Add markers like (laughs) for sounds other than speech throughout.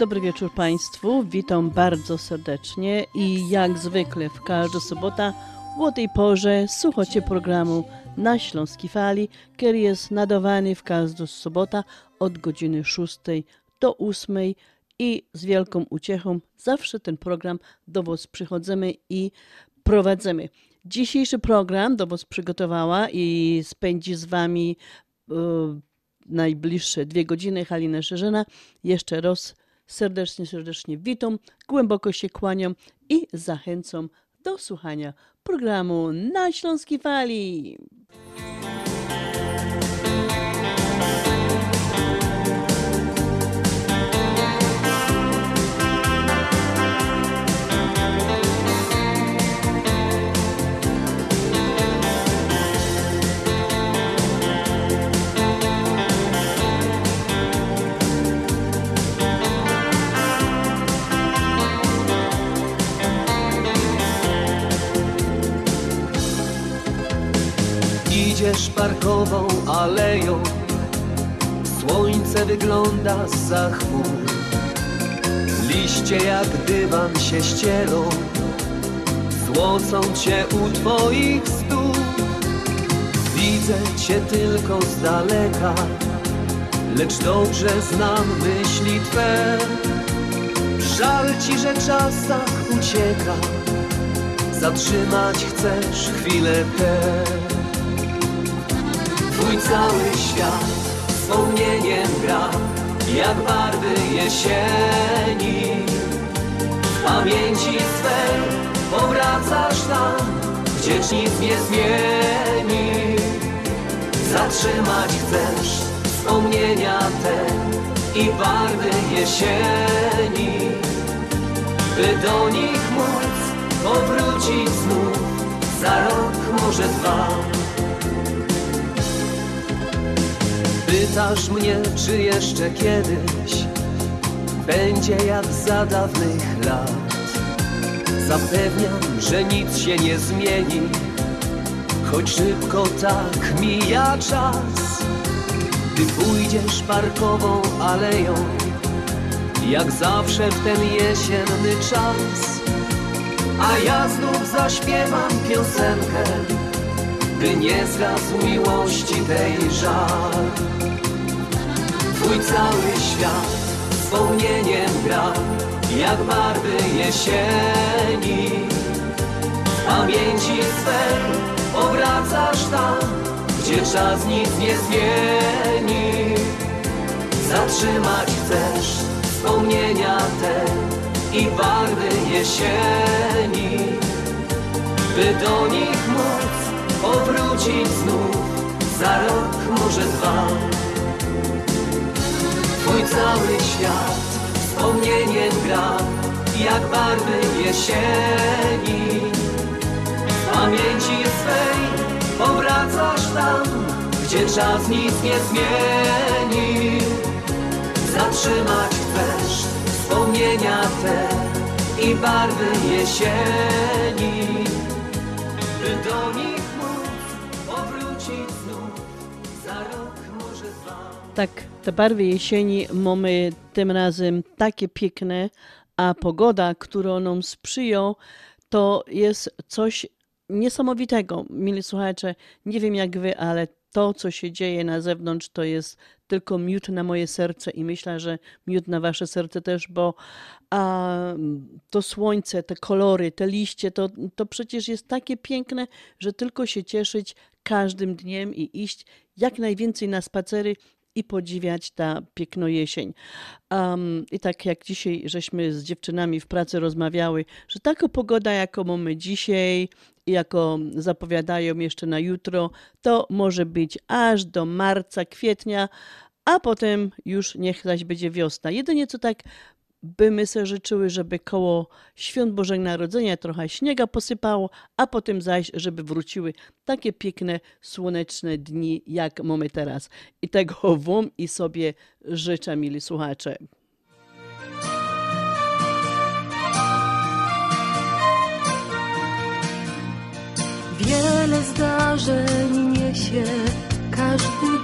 Dobry wieczór Państwu, witam bardzo serdecznie i jak zwykle w każdą sobotę o tej porze słuchacie programu na Śląskiej Fali, który jest nadawany w każdą sobotę od godziny 6 do 8 i z wielką uciechą zawsze ten program do Was przychodzimy i prowadzimy. Dzisiejszy program do Was przygotowała i spędzi z Wami e, najbliższe dwie godziny Halina Szerzyna. Jeszcze raz serdecznie, serdecznie witam, głęboko się kłaniam i zachęcam do słuchania programu na Śląskiej Fali. Wygląda za chmur. Liście jak dywan się ścierą, złocą cię u twoich stóp. Widzę cię tylko z daleka, lecz dobrze znam myśli twe. Żal ci, że czas ucieka, zatrzymać chcesz chwilę tę. Twój cały świat wspomnieniem gra, jak barwy jesieni. W pamięci swej powracasz tam, gdzie nic nie zmieni. Zatrzymać chcesz wspomnienia te i barwy jesieni, by do nich móc powrócić znów za rok, może dwa. Pytasz mnie, czy jeszcze kiedyś będzie jak za dawnych lat. Zapewniam, że nic się nie zmieni, choć szybko tak mija czas. Ty pójdziesz parkową aleją, jak zawsze w ten jesienny czas. A ja znów zaśpiewam piosenkę, by nie zgasł miłości tej żal. Twój cały świat wspomnieniem gra, jak barwy jesieni. W pamięci swej powracasz tam, gdzie czas nic nie zmieni. Zatrzymać chcesz wspomnienia te i barwy jesieni, by do nich móc powrócić znów za rok, może dwa. Cały świat wspomnieniem gra, jak barwy jesieni. W pamięci swej powracasz tam, gdzie czas nic nie zmieni. Zatrzymać chcesz wspomnienia te i barwy jesieni, by do nich móc powrócić znów za rok, może dwa. Tak, te barwy jesieni mamy tym razem takie piękne, a pogoda, którą nam sprzyja, to jest coś niesamowitego. Mili słuchacze, nie wiem jak wy, ale to, co się dzieje na zewnątrz, to jest tylko miód na moje serce i myślę, że miód na wasze serce też, bo a, to słońce, te kolory, te liście, to, to przecież jest takie piękne, że tylko się cieszyć każdym dniem i iść jak najwięcej na spacery i podziwiać ta piękno jesień. Um, I tak jak dzisiaj żeśmy z dziewczynami w pracy rozmawiały, że taka pogoda, jaką mamy dzisiaj i jako zapowiadają jeszcze na jutro, to może być aż do marca, kwietnia, a potem już niech zaś będzie wiosna. Jedynie co tak by my sobie życzyły, żeby koło świąt Bożego Narodzenia trochę śniega posypało, a potem zaś, żeby wróciły takie piękne, słoneczne dni, jak mamy teraz. I tego (laughs) wam i sobie życzę, mili słuchacze. Wiele zdarzeń niesie każdy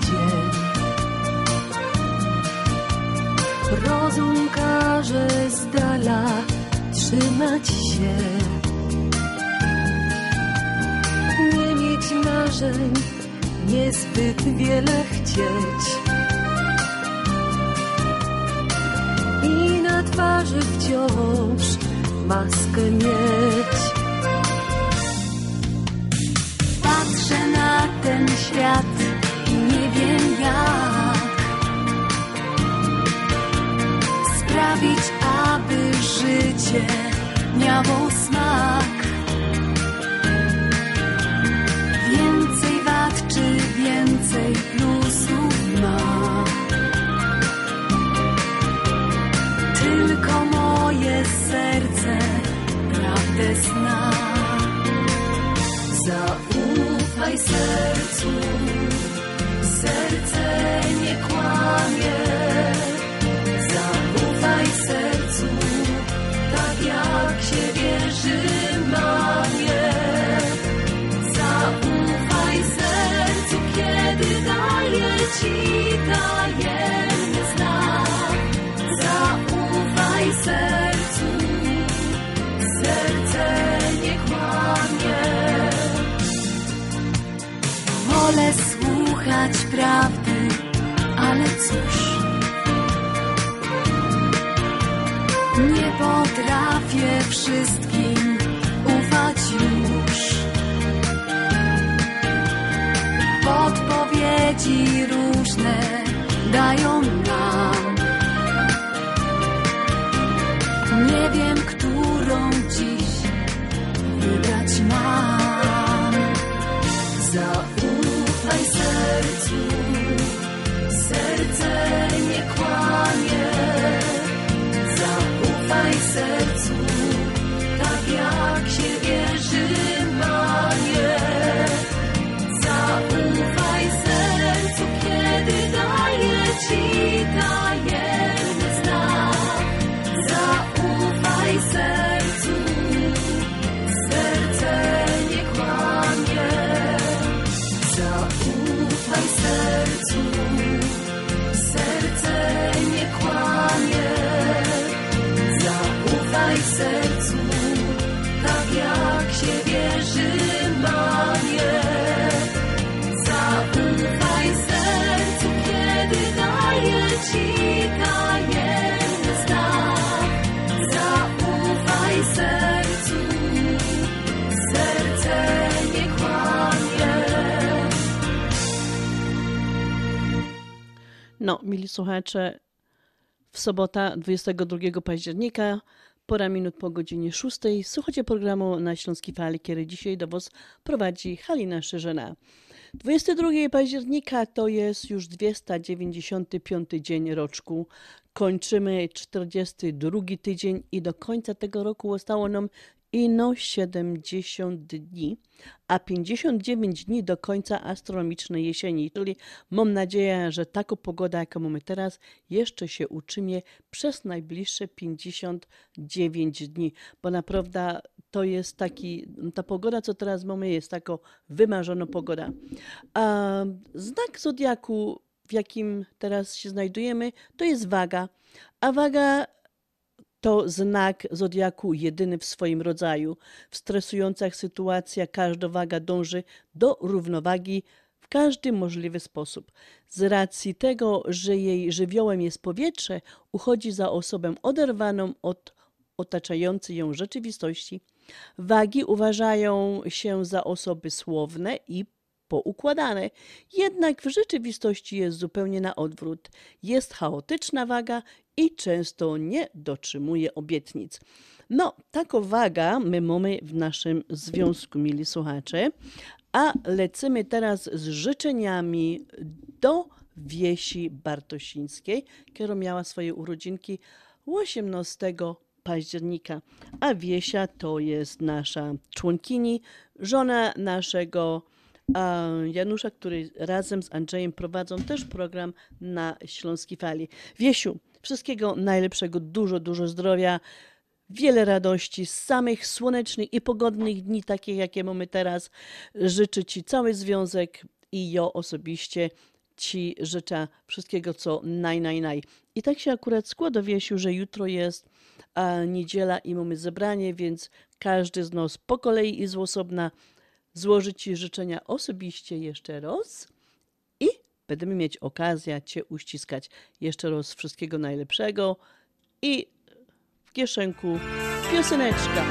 Rozum każe z dala trzymać się. Nie mieć marzeń, niezbyt wiele chcieć. I na twarzy wciąż maskę mieć. Patrzę na ten świat sprawić, aby życie miało smak. Więcej wad czy więcej plusów ma. Tylko moje serce prawdę zna. Zaufaj sercu, prawdy, ale cóż, nie potrafię wszystkim ufać już. Podpowiedzi różne dają nam. Nie wiem, którą dziś wybrać mam. Zaufaj Zaufaj No, mili słuchacze, w sobota 22 października, pora minut po godzinie 6, słuchacie programu na Śląskiej Fali, który dzisiaj do Was prowadzi Halina Szerzena. 22 października to jest już 295 dzień roczku. Kończymy 42 tydzień i do końca tego roku zostało nam ino 70 dni, a 59 dni do końca astronomicznej jesieni. Czyli mam nadzieję, że taka pogoda, jaką mamy teraz, jeszcze się utrzymie przez najbliższe 59 dni, bo naprawdę to jest taki, ta pogoda, co teraz mamy, jest taka wymarzona pogoda. A znak zodiaku, w jakim teraz się znajdujemy, to jest waga, a waga to znak zodiaku jedyny w swoim rodzaju. W stresujących sytuacjach każda waga dąży do równowagi w każdy możliwy sposób. Z racji tego, że jej żywiołem jest powietrze, uchodzi za osobę oderwaną od otaczającej ją rzeczywistości. Wagi uważają się za osoby słowne i poukładane, jednak w rzeczywistości jest zupełnie na odwrót. Jest chaotyczna waga i często nie dotrzymuje obietnic. No, taką waga my mamy w naszym związku, mili słuchacze, a lecimy teraz z życzeniami do Wiesi Bartosińskiej, która miała swoje urodzinki 18 października. A Wiesia to jest nasza członkini, żona naszego Janusza, który razem z Andrzejem prowadzą też program na Śląskiej Fali. Wiesiu, wszystkiego najlepszego, dużo, dużo zdrowia, wiele radości, z samych słonecznych i pogodnych dni, takich jakie mamy teraz. Życzę Ci cały związek i ja osobiście Ci życzę wszystkiego, co naj, naj, naj. I tak się akurat składa, Wiesiu, że jutro jest niedziela i mamy zebranie, więc każdy z nas po kolei i z osobna złożyć Ci życzenia osobiście jeszcze raz i będziemy mieć okazję Cię uściskać. Jeszcze raz wszystkiego najlepszego i w kieszenku pioseneczka.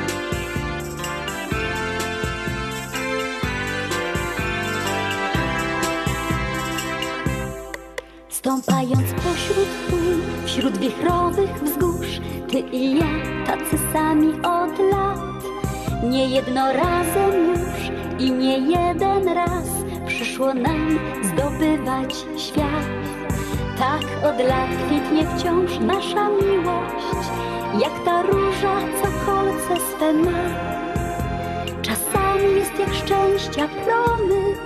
Stąpając pośród pól, wśród wichrowych wzgórz, ty i ja tacy sami od lat. Nie jedno razem już i nie jeden raz przyszło nam zdobywać świat. Tak od lat kwitnie wciąż nasza miłość, jak ta róża, co kolce swe ma. Czasami jest jak szczęścia promyk,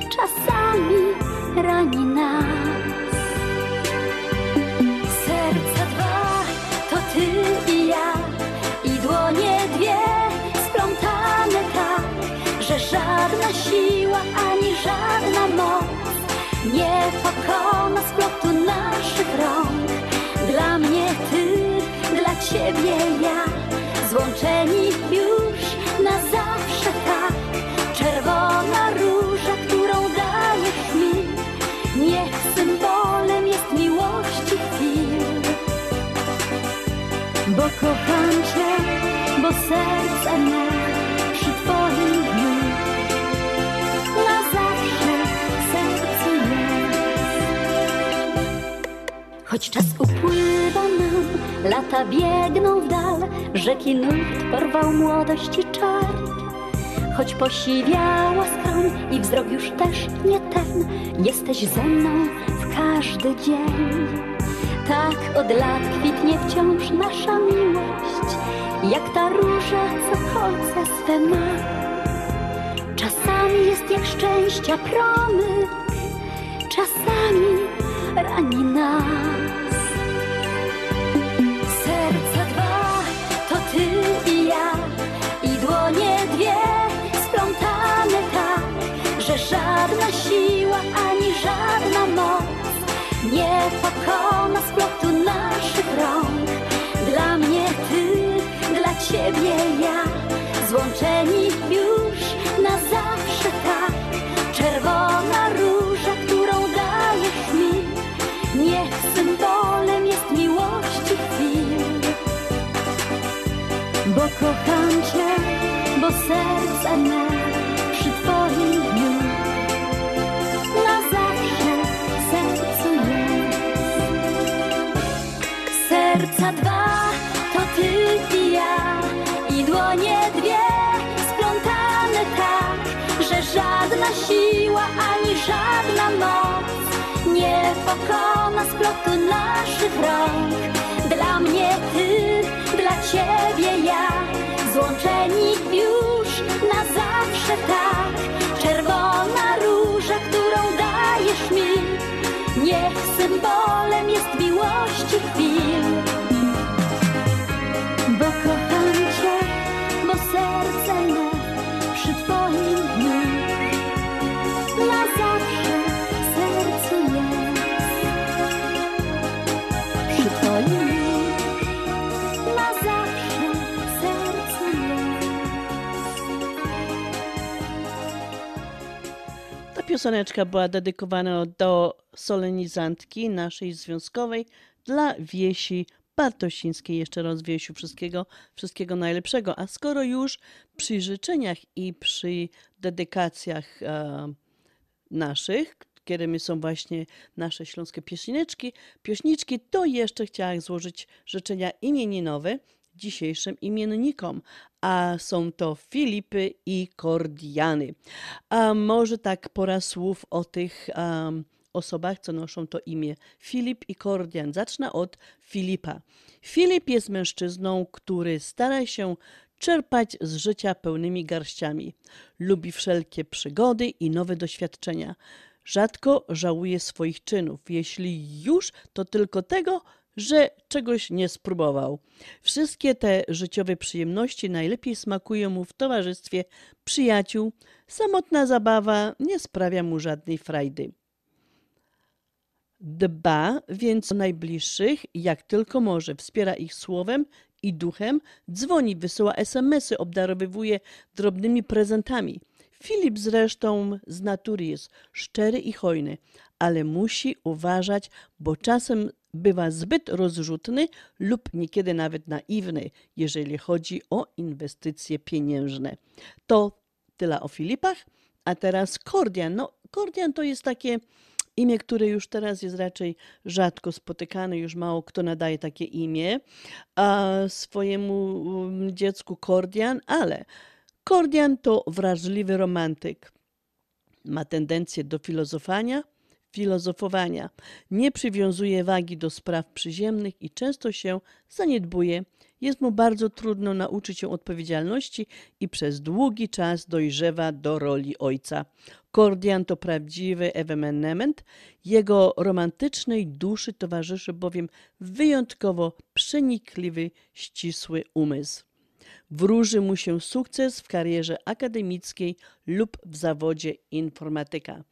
czasami rani nas. Serca dwa to ty i ja i dłonie żadna siła ani żadna moc nie pokona splotu naszych rąk. Dla mnie ty, dla ciebie ja, złączeni już na zawsze tak. Czerwona róża, którą dajesz mi, niech symbolem jest miłości chwil. Bo kocham Cię, bo serce me Choć czas upływa nam, lata biegną w dal, rzeki nurt porwał młodość i czar. Choć posiwiała skroń i wzrok już też nie ten, jesteś ze mną w każdy dzień. Tak od lat kwitnie wciąż nasza miłość, jak ta róża, co kolce swe ma. Czasami jest jak szczęścia promyk, czasami rani nas. strefa koma splotu naszych rąk. Dla mnie ty, dla ciebie ja, złączeni już na zawsze tak. Czerwona róża, którą dajesz mi, niech symbolem jest miłości chwil. Bo kocham cię, bo serca me na dwa to ty i ja i dłonie dwie splątane tak, że żadna siła ani żadna moc nie pokona splotu nasz. Pioseneczka była dedykowana do solenizantki naszej związkowej dla Wiesi Bartosińskiej. Jeszcze raz Wiesiu, wszystkiego, wszystkiego najlepszego. A skoro już przy życzeniach i przy dedykacjach e, naszych, którymi są właśnie nasze śląskie pioseneczki, piośniczki, to jeszcze chciałam złożyć życzenia imieninowe dzisiejszym imiennikom, a są to Filipy i Kordiany. A może tak pora słów o tych um, osobach, co noszą to imię Filip i Kordian. Zacznę od Filipa. Filip jest mężczyzną, który stara się czerpać z życia pełnymi garściami. Lubi wszelkie przygody i nowe doświadczenia. Rzadko żałuje swoich czynów. Jeśli już, to tylko tego, że czegoś nie spróbował. Wszystkie te życiowe przyjemności najlepiej smakują mu w towarzystwie przyjaciół. Samotna zabawa nie sprawia mu żadnej frajdy. Dba więc o najbliższych, jak tylko może, wspiera ich słowem i duchem, dzwoni, wysyła SMS-y, obdarowywuje drobnymi prezentami. Filip zresztą z natury jest szczery i hojny, ale musi uważać, bo czasem bywa zbyt rozrzutny lub niekiedy nawet naiwny, jeżeli chodzi o inwestycje pieniężne. To tyle o Filipach, a teraz Kordian. No, Kordian to jest takie imię, które już teraz jest raczej rzadko spotykane, już mało kto nadaje takie imię a swojemu um, dziecku Kordian, ale Kordian to wrażliwy romantyk. Ma tendencję do filozofowania, filozofowania. Nie przywiązuje wagi do spraw przyziemnych i często się zaniedbuje. Jest mu bardzo trudno nauczyć się odpowiedzialności i przez długi czas dojrzewa do roli ojca. Kordian to prawdziwy ewenement. Jego romantycznej duszy towarzyszy bowiem wyjątkowo przenikliwy, ścisły umysł. Wróży mu się sukces w karierze akademickiej lub w zawodzie informatyka.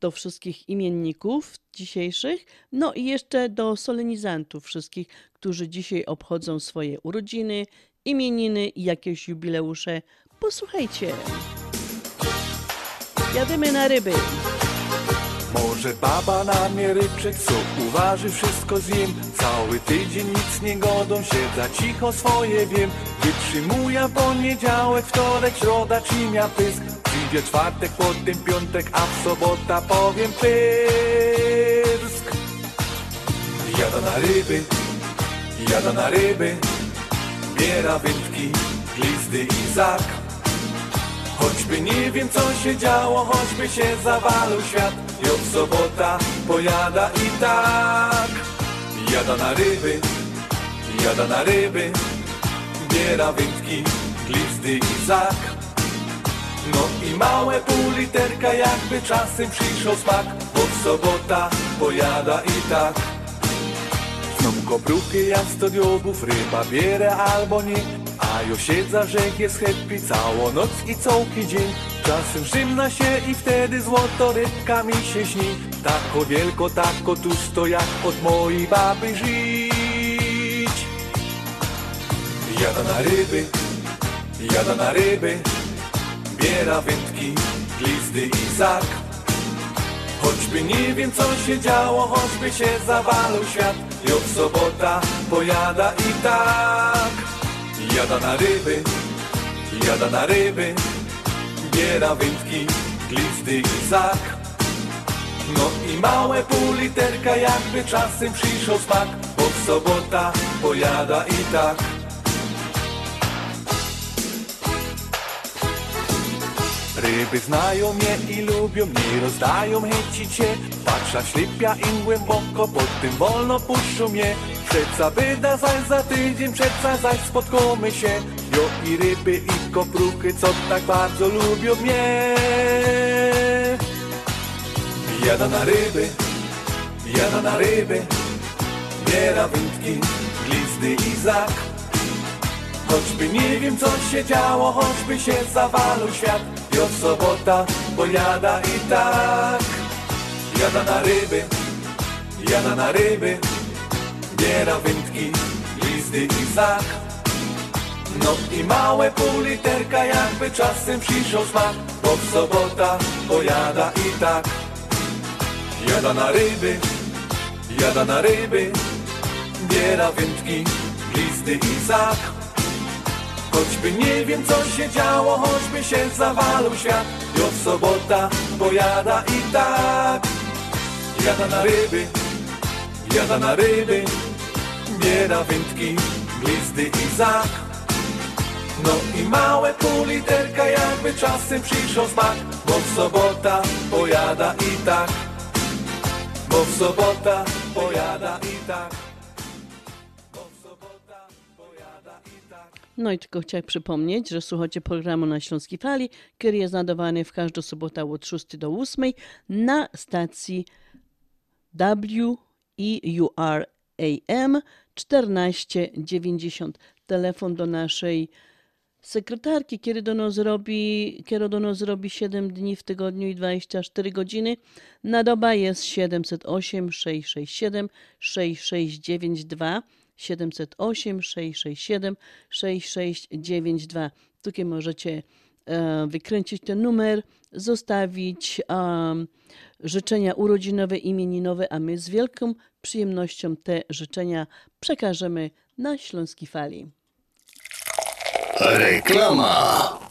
Do wszystkich imienników dzisiejszych, no i jeszcze do solenizantów wszystkich, którzy dzisiaj obchodzą swoje urodziny, imieniny i jakieś jubileusze. Posłuchajcie. Jadymy na ryby. Może baba na mnie ryczeć, co uważy, wszystko zjem Cały tydzień nic nie godą, siedza cicho swoje wiem Wytrzymuję poniedziałek, wtorek, środa, czymia pysk Przyjdzie czwartek, potem piątek, a w sobota powiem pysk. Jada na ryby, jada na ryby Biera wędki, glizdy i zak. Choćby nie wiem co się działo, choćby się zawalił świat Jod sobota pojada i tak. Jada na ryby, jada na ryby Biera wędki, glizdy i zak No i małe pół literka jakby czasem przyszło smak Bo sobota pojada i tak. Znowu kopruchy jak sto diobów, ryba bierę albo nie A jo siedza, że jest happy całą noc i całki dzień. Czasem zimna się i wtedy złoto rybka mi się śni. Tako wielko, tako tusto jak od mojej baby żyć. Jada na ryby, jada na ryby Biera wędki, glizdy i zak. Choćby nie wiem co się działo, choćby się zawalił świat. Jod sobota pojada i tak. Jada na ryby, jada na ryby Biera wędki, glizdy i zak. No i małe pół literka jakby czasem przyszło smak. Bo sobota pojada i tak Ryby znają mnie i lubią, nie rozdają chęci cię Patrza ślipia im głęboko, pod tym wolno puszczą mnie. Przeca wyda zaś za tydzień, przeca zaś spotkamy się. Jo i ryby i kopruchy, co tak bardzo lubią mnie. Jada na ryby, jada na ryby. Biera wędki, glizdy i zak. Choćby nie wiem co się działo, choćby się zawalał świat Jo sobota, bo jada i tak. Jada na ryby, jada na ryby. Biera wędki, glizdy i zak. No i małe pół literka jakby czasem przyszło smak. Bo w sobota pojada i tak. Jada na ryby, jada na ryby. Biera wędki, glizdy i zak Choćby nie wiem co się działo, choćby się zawalał świat. W sobota pojada i tak. Jada na ryby, jada na ryby. Biera wędki, glizdy i zak. No i małe pół literka jakby czasem przyszło smak. Bo w sobota pojada i tak. Bo w sobota pojada i tak No i tylko chciałem przypomnieć, że słuchacie programu na Śląskiej Fali, który jest nadawany w każdą sobotę od 6 do 8 na stacji WEURAM 1490. Telefon do naszej sekretarki, kiedy do nas robi, kiedy do nas robi 7 dni w tygodniu i 24 godziny. Na doba jest 708 667 6692 708 667 6692. Tutaj możecie e, wykręcić ten numer, zostawić em, życzenia urodzinowe, imieninowe, a my z wielką przyjemnością te życzenia przekażemy na Śląskiej Fali. Reklama.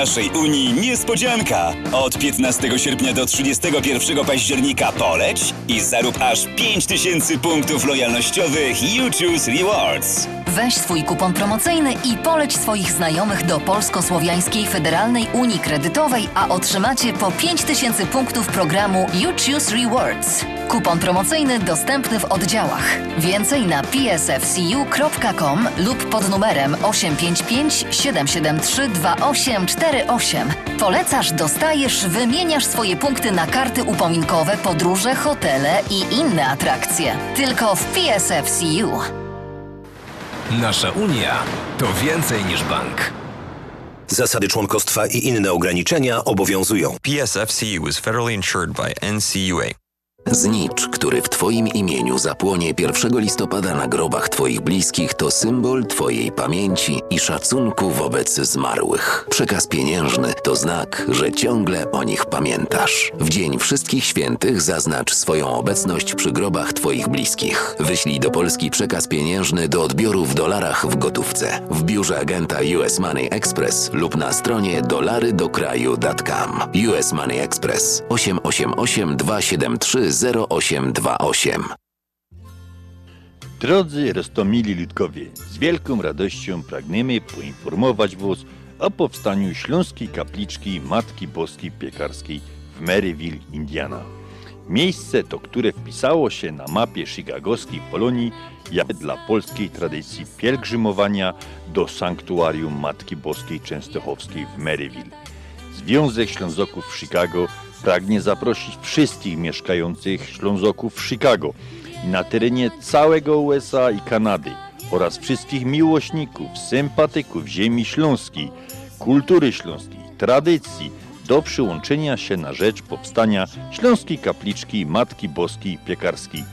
Naszej Unii niespodzianka! Od 15 sierpnia do 31 października poleć i zarób aż 5000 punktów lojalnościowych You Choose Rewards. Weź swój kupon promocyjny i poleć swoich znajomych do Polsko-Słowiańskiej Federalnej Unii Kredytowej, a otrzymacie po 5000 punktów programu You Choose Rewards. Kupon promocyjny dostępny w oddziałach. Więcej na psfcu.com lub pod numerem 855 773 2848. Polecasz, dostajesz, wymieniasz swoje punkty na karty upominkowe, podróże, hotele i inne atrakcje. Tylko w PSFCU. Nasza Unia to więcej niż bank. Zasady członkostwa i inne ograniczenia obowiązują. PSFCU is federally insured by NCUA. Znicz, który w Twoim imieniu zapłonie 1 listopada na grobach Twoich bliskich, to symbol Twojej pamięci i szacunku wobec zmarłych. Przekaz pieniężny to znak, że ciągle o nich pamiętasz. W Dzień Wszystkich Świętych zaznacz swoją obecność przy grobach Twoich bliskich. Wyślij do Polski przekaz pieniężny do odbioru w dolarach w gotówce, w biurze agenta US Money Express lub na stronie dolarydokraju.com. US Money Express 888 273 0828. Drodzy Rostomili Ludkowie, z wielką radością pragniemy poinformować Was o powstaniu Śląskiej Kapliczki Matki Boskiej Piekarskiej w Maryville, Indiana. Miejsce to, które wpisało się na mapie chicagowskiej Polonii jak dla polskiej tradycji pielgrzymowania do sanktuarium Matki Boskiej Częstochowskiej w Maryville. Związek Ślązoków w Chicago pragnie zaprosić wszystkich mieszkających Ślązoków w Chicago i na terenie całego USA i Kanady oraz wszystkich miłośników, sympatyków ziemi śląskiej, kultury śląskiej, tradycji do przyłączenia się na rzecz powstania Śląskiej Kapliczki Matki Boskiej Piekarskiej,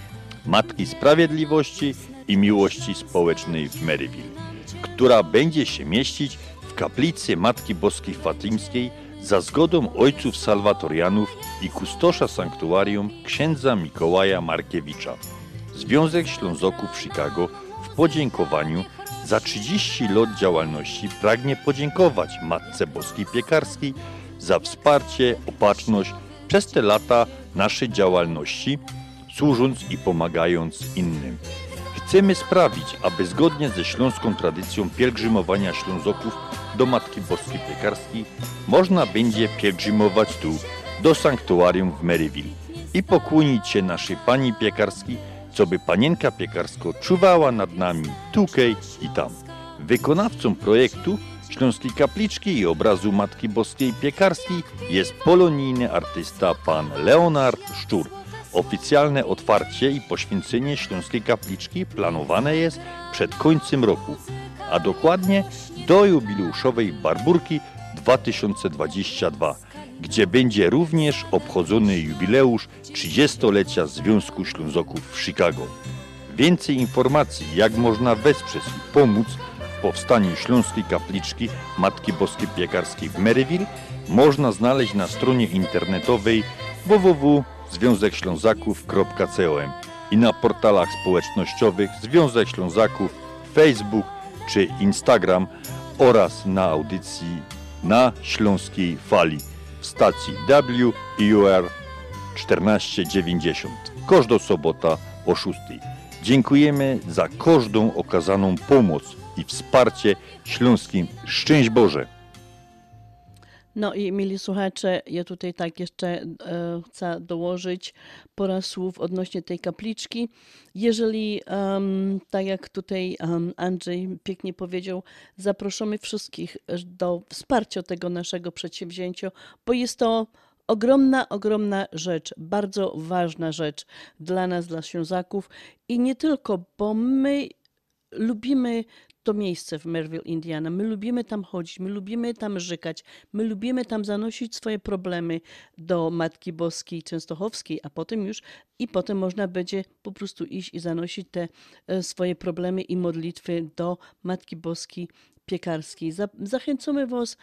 Matki Sprawiedliwości i Miłości Społecznej w Maryville, która będzie się mieścić w kaplicy Matki Boskiej Fatimskiej za zgodą ojców salwatorianów i kustosza sanktuarium księdza Mikołaja Markiewicza. Związek Ślązoków Chicago w podziękowaniu za 30 lat działalności pragnie podziękować Matce Boskiej Piekarskiej za wsparcie, opatrzność przez te lata naszej działalności, służąc i pomagając innym. Chcemy sprawić, aby zgodnie ze śląską tradycją pielgrzymowania Ślązoków do Matki Boskiej Piekarskiej można będzie pielgrzymować tu do sanktuarium w Maryville i pokłonić się naszej pani piekarskiej, co by panienka piekarsko czuwała nad nami tukej i tam. Wykonawcą projektu Śląskiej Kapliczki i obrazu Matki Boskiej Piekarskiej jest polonijny artysta pan Leonard Szczur. Oficjalne otwarcie i poświęcenie Śląskiej Kapliczki planowane jest przed końcem roku, a dokładnie do jubileuszowej Barburki 2022, gdzie będzie również obchodzony jubileusz 30-lecia Związku Ślązoków w Chicago. Więcej informacji, jak można wesprzeć i pomóc w powstaniu Śląskiej Kapliczki Matki Boskiej Piekarskiej w Maryville, można znaleźć na stronie internetowej www.związekślązaków.com i na portalach społecznościowych Związek Ślązaków, Facebook czy Instagram oraz na audycji na Śląskiej Fali w stacji WUR 1490. Każda sobota o 6. Dziękujemy za każdą okazaną pomoc i wsparcie śląskim. Szczęść Boże! No i mili słuchacze, ja tutaj tak jeszcze e, chcę dołożyć parę słów odnośnie tej kapliczki. Jeżeli, tak jak tutaj Andrzej pięknie powiedział, zapraszamy wszystkich do wsparcia tego naszego przedsięwzięcia, bo jest to ogromna, ogromna rzecz, bardzo ważna rzecz dla nas, dla Ślązaków i nie tylko, bo my lubimy to miejsce w Merville, Indiana. My lubimy tam chodzić, my lubimy tam żykać, my lubimy tam zanosić swoje problemy do Matki Boskiej Częstochowskiej, a potem już i potem można będzie po prostu iść i zanosić te e, swoje problemy i modlitwy do Matki Boskiej Piekarskiej. Za- Zachęcamy Was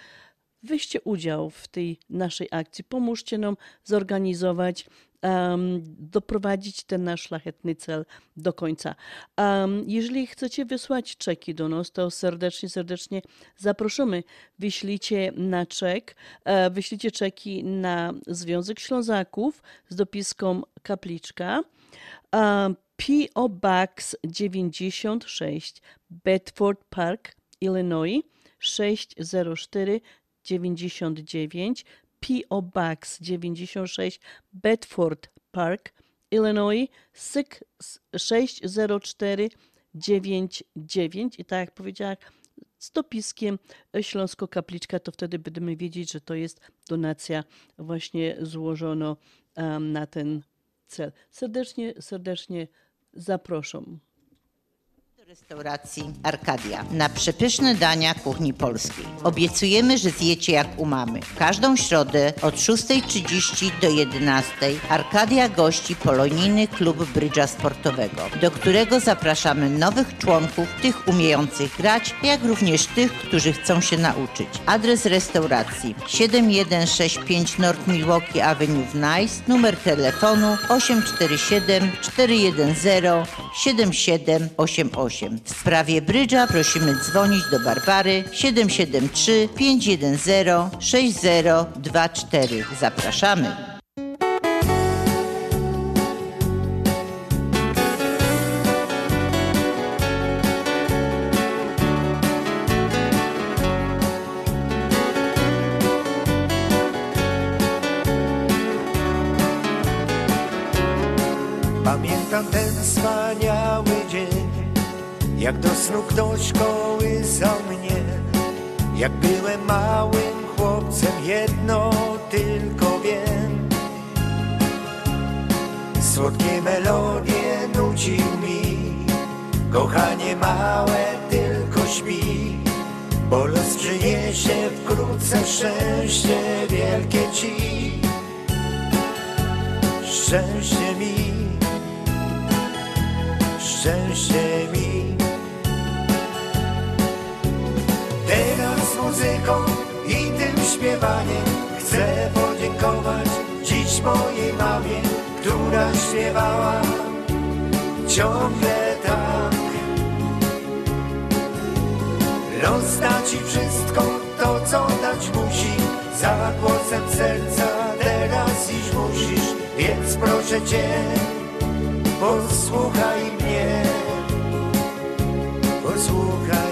weźcie udział w tej naszej akcji, pomóżcie nam zorganizować, em, doprowadzić ten nasz szlachetny cel do końca. Em, jeżeli chcecie wysłać czeki do nas, to serdecznie, serdecznie zapraszamy. Wyślijcie na czek, e, wyślijcie czeki na Związek Ślązaków z dopiską Kapliczka. Um, P.O. Box 96, Bedford Park, Illinois 604 99 P.O. Box 96 Bedford Park, Illinois 604 99 i tak jak powiedziałam, z dopiskiem Śląsko Kapliczka, to wtedy będziemy wiedzieć, że to jest donacja właśnie złożona em, na ten cel. Serdecznie, serdecznie zapraszam. Restauracji Arkadia na przepyszne dania kuchni polskiej. Obiecujemy, że zjecie jak u mamy. Każdą środę od 6.30 do 11.00 Arkadia gości polonijny klub brydża sportowego, do którego zapraszamy nowych członków, tych umiejących grać, jak również tych, którzy chcą się nauczyć. Adres restauracji 7165 North Milwaukee Avenue w Nice, numer telefonu 847 410 7788. W sprawie brydża prosimy dzwonić do Barbary 773 510 6024. Zapraszamy. Pamiętam ten wspaniały jak do snu ktoś kołysał mnie. Jak byłem małym chłopcem, jedno tylko wiem. Słodkie melodie nucił mi, kochanie małe tylko śpi. Bo los przyniesie wkrótce szczęście wielkie ci. Szczęście mi, szczęście mi. Teraz muzyką i tym śpiewaniem. Chcę podziękować dziś mojej mamie, która śpiewała ciągle tak. Los da ci wszystko to, co dać musi, za głosem serca teraz iść musisz, więc proszę cię, posłuchaj mnie, posłuchaj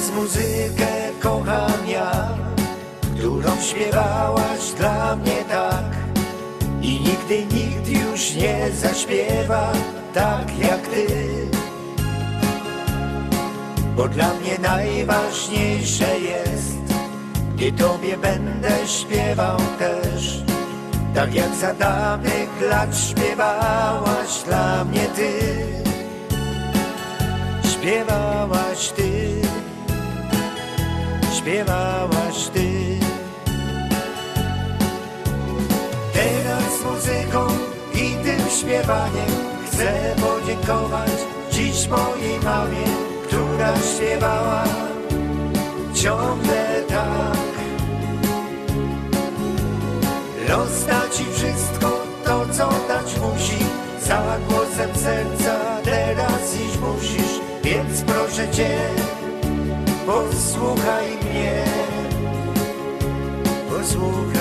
Teraz muzykę kocham ja, którą śpiewałaś dla mnie tak. I nigdy nikt już nie zaśpiewa tak jak ty. Bo dla mnie najważniejsze jest, gdy tobie będę śpiewał też. Tak jak za dawnych lat śpiewałaś dla mnie ty Śpiewałaś ty Śpiewałaś ty. Teraz muzyką i tym śpiewaniem Chcę podziękować dziś mojej mamie Która śpiewała ciągle tak. Los da ci wszystko to, co dać musi Za głosem serca teraz iść musisz Więc proszę cię, posłuchaj mnie Posłuchaj mnie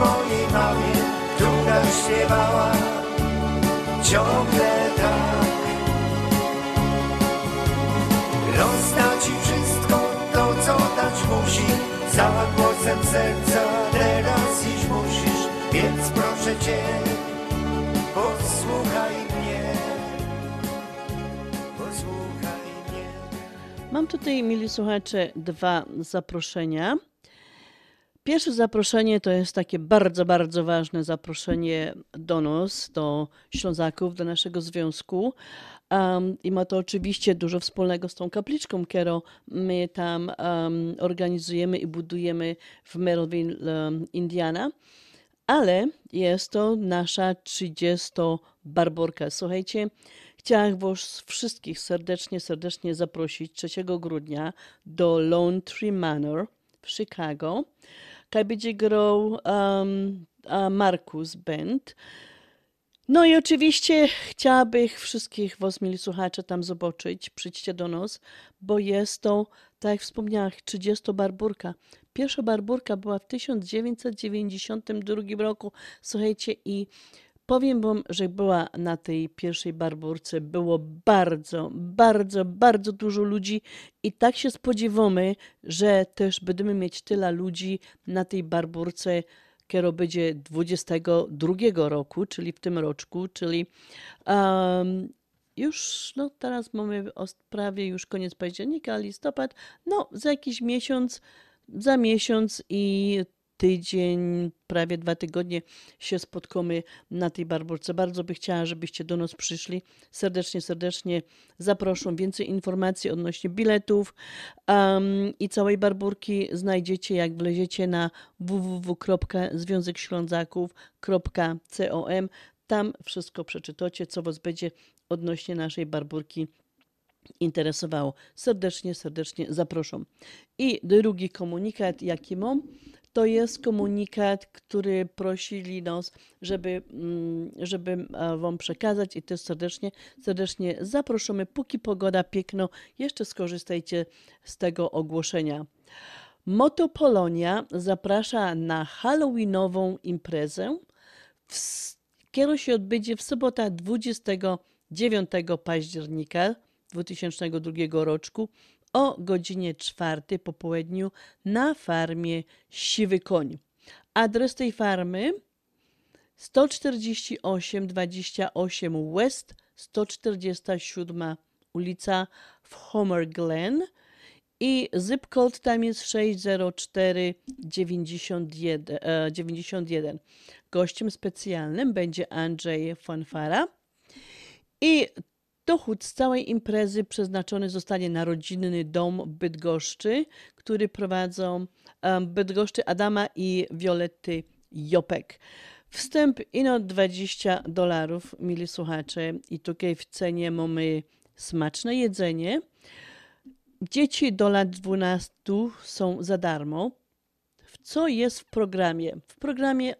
mojej mamie Która śpiewała ciągle tak Los da ci wszystko to, co dać musi Za głosem serca teraz iść musisz Więc proszę cię, posłuchaj mnie Posłuchaj mnie Mam tutaj, mili słuchacze, dwa zaproszenia. Pierwsze zaproszenie to jest takie bardzo, bardzo ważne zaproszenie do nas, do Ślązaków, do naszego związku. Um, I ma to oczywiście dużo wspólnego z tą kapliczką, którą my tam um, organizujemy i budujemy w Merrillville, um, Indiana. Ale jest to nasza 30 barborka. Słuchajcie, chciałam Was wszystkich serdecznie, serdecznie zaprosić 3 grudnia do Lone Tree Manor w Chicago. Kaj będzie grał um, Markus Band. No i oczywiście chciałabym wszystkich Was, mieli słuchacze, tam zobaczyć. Przyjdźcie do nas, bo jest to, tak jak wspomniałam, 30 barburka. Pierwsza barburka była w 1992 roku. Słuchajcie, i powiem Wam, że była na tej pierwszej barburce, było bardzo, bardzo, bardzo dużo ludzi i tak się spodziewamy, że też będziemy mieć tyle ludzi na tej barburce, kiedy będzie 22 roku, czyli w tym roczku, czyli um, już, no teraz mamy prawie już koniec października, listopad, no za jakiś miesiąc, za miesiąc i tydzień, prawie dwa tygodnie się spotkamy na tej barburce. Bardzo by chciała, żebyście do nas przyszli. Serdecznie, serdecznie zapraszam. Więcej informacji odnośnie biletów um, i całej barburki znajdziecie, jak wleziecie na www.związekślązaków.com. Tam wszystko przeczytacie, co Was będzie odnośnie naszej barburki interesowało. Serdecznie, serdecznie zapraszam. I drugi komunikat, jaki mam, to jest komunikat, który prosili nas, żeby, mm, żeby e, Wam przekazać i też serdecznie, serdecznie zapraszamy. Póki pogoda piękno, jeszcze skorzystajcie z tego ogłoszenia. Moto Polonia zaprasza na Halloweenową imprezę, która się odbędzie w sobotę 29 października 2002 roku o godzinie czwartej po południu na farmie Siwy Koń. Adres tej farmy 14828 West 147 ulica w Homer Glen i zip code tam jest 60491. e, 91. Gościem specjalnym będzie Andrzej Fanfara i dochód z całej imprezy przeznaczony zostanie na rodzinny dom Bydgoszczy, który prowadzą Bydgoszczy Adama i Violetty Jopek. Wstęp ino 20 dolarów, mili słuchacze, i tutaj w cenie mamy smaczne jedzenie. Dzieci do lat 12 są za darmo. Co jest w programie? W programie,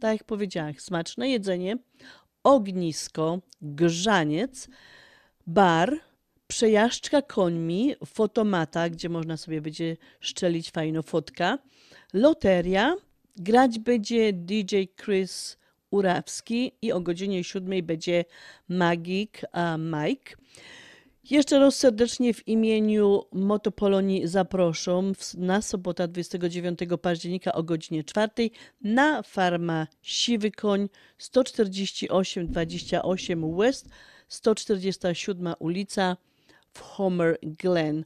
tak jak powiedziałam, smaczne jedzenie, ognisko, grzaniec, bar, przejażdżka końmi, fotomata, gdzie można sobie będzie szczelić fajną fotka, loteria, grać będzie DJ Chris Urawski i o godzinie 7 będzie Magik Mike. Jeszcze raz serdecznie w imieniu Motopolonii zaproszą na sobotę 29 października o godzinie 4 na farma Siwy Koń 14828 West 147 ulica w Homer Glen.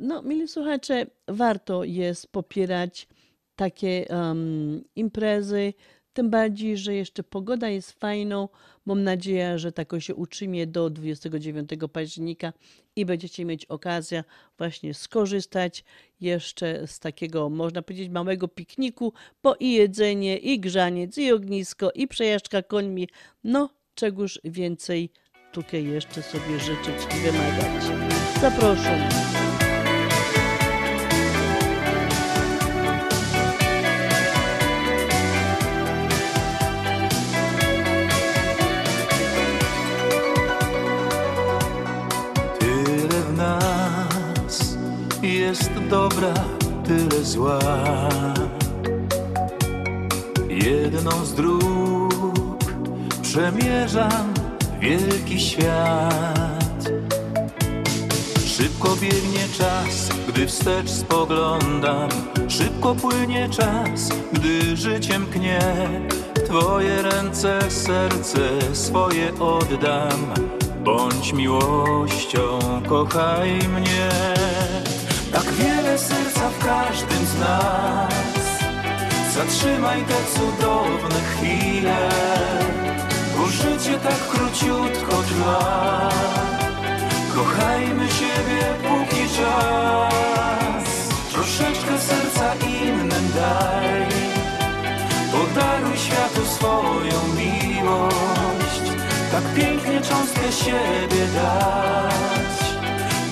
No, mili słuchacze, warto jest popierać takie um, imprezy, tym bardziej, że jeszcze pogoda jest fajną. Mam nadzieję, że tak się utrzymie do 29 października i będziecie mieć okazję właśnie skorzystać jeszcze z takiego, można powiedzieć, małego pikniku, bo i jedzenie, i grzaniec, i ognisko, i przejażdżka końmi. No, czegoż więcej tutaj jeszcze sobie życzyć i wymagać. Zapraszam. Tyle w nas jest dobra, tyle zła. Jedną z dróg przemierzam wielki świat. Szybko biegnie czas, gdy wstecz spoglądam. Szybko płynie czas, gdy życiem knie. W Twoje ręce serce swoje oddam. Bądź miłością, kochaj mnie. Tak wiele serca w każdym z nas. Zatrzymaj te cudowne chwile, bo życie tak króciutko trwa. Kochajmy siebie póki czas. Troszeczkę serca innym daj. Podaruj światu swoją miłość. Tak pięknie cząstkę siebie dać.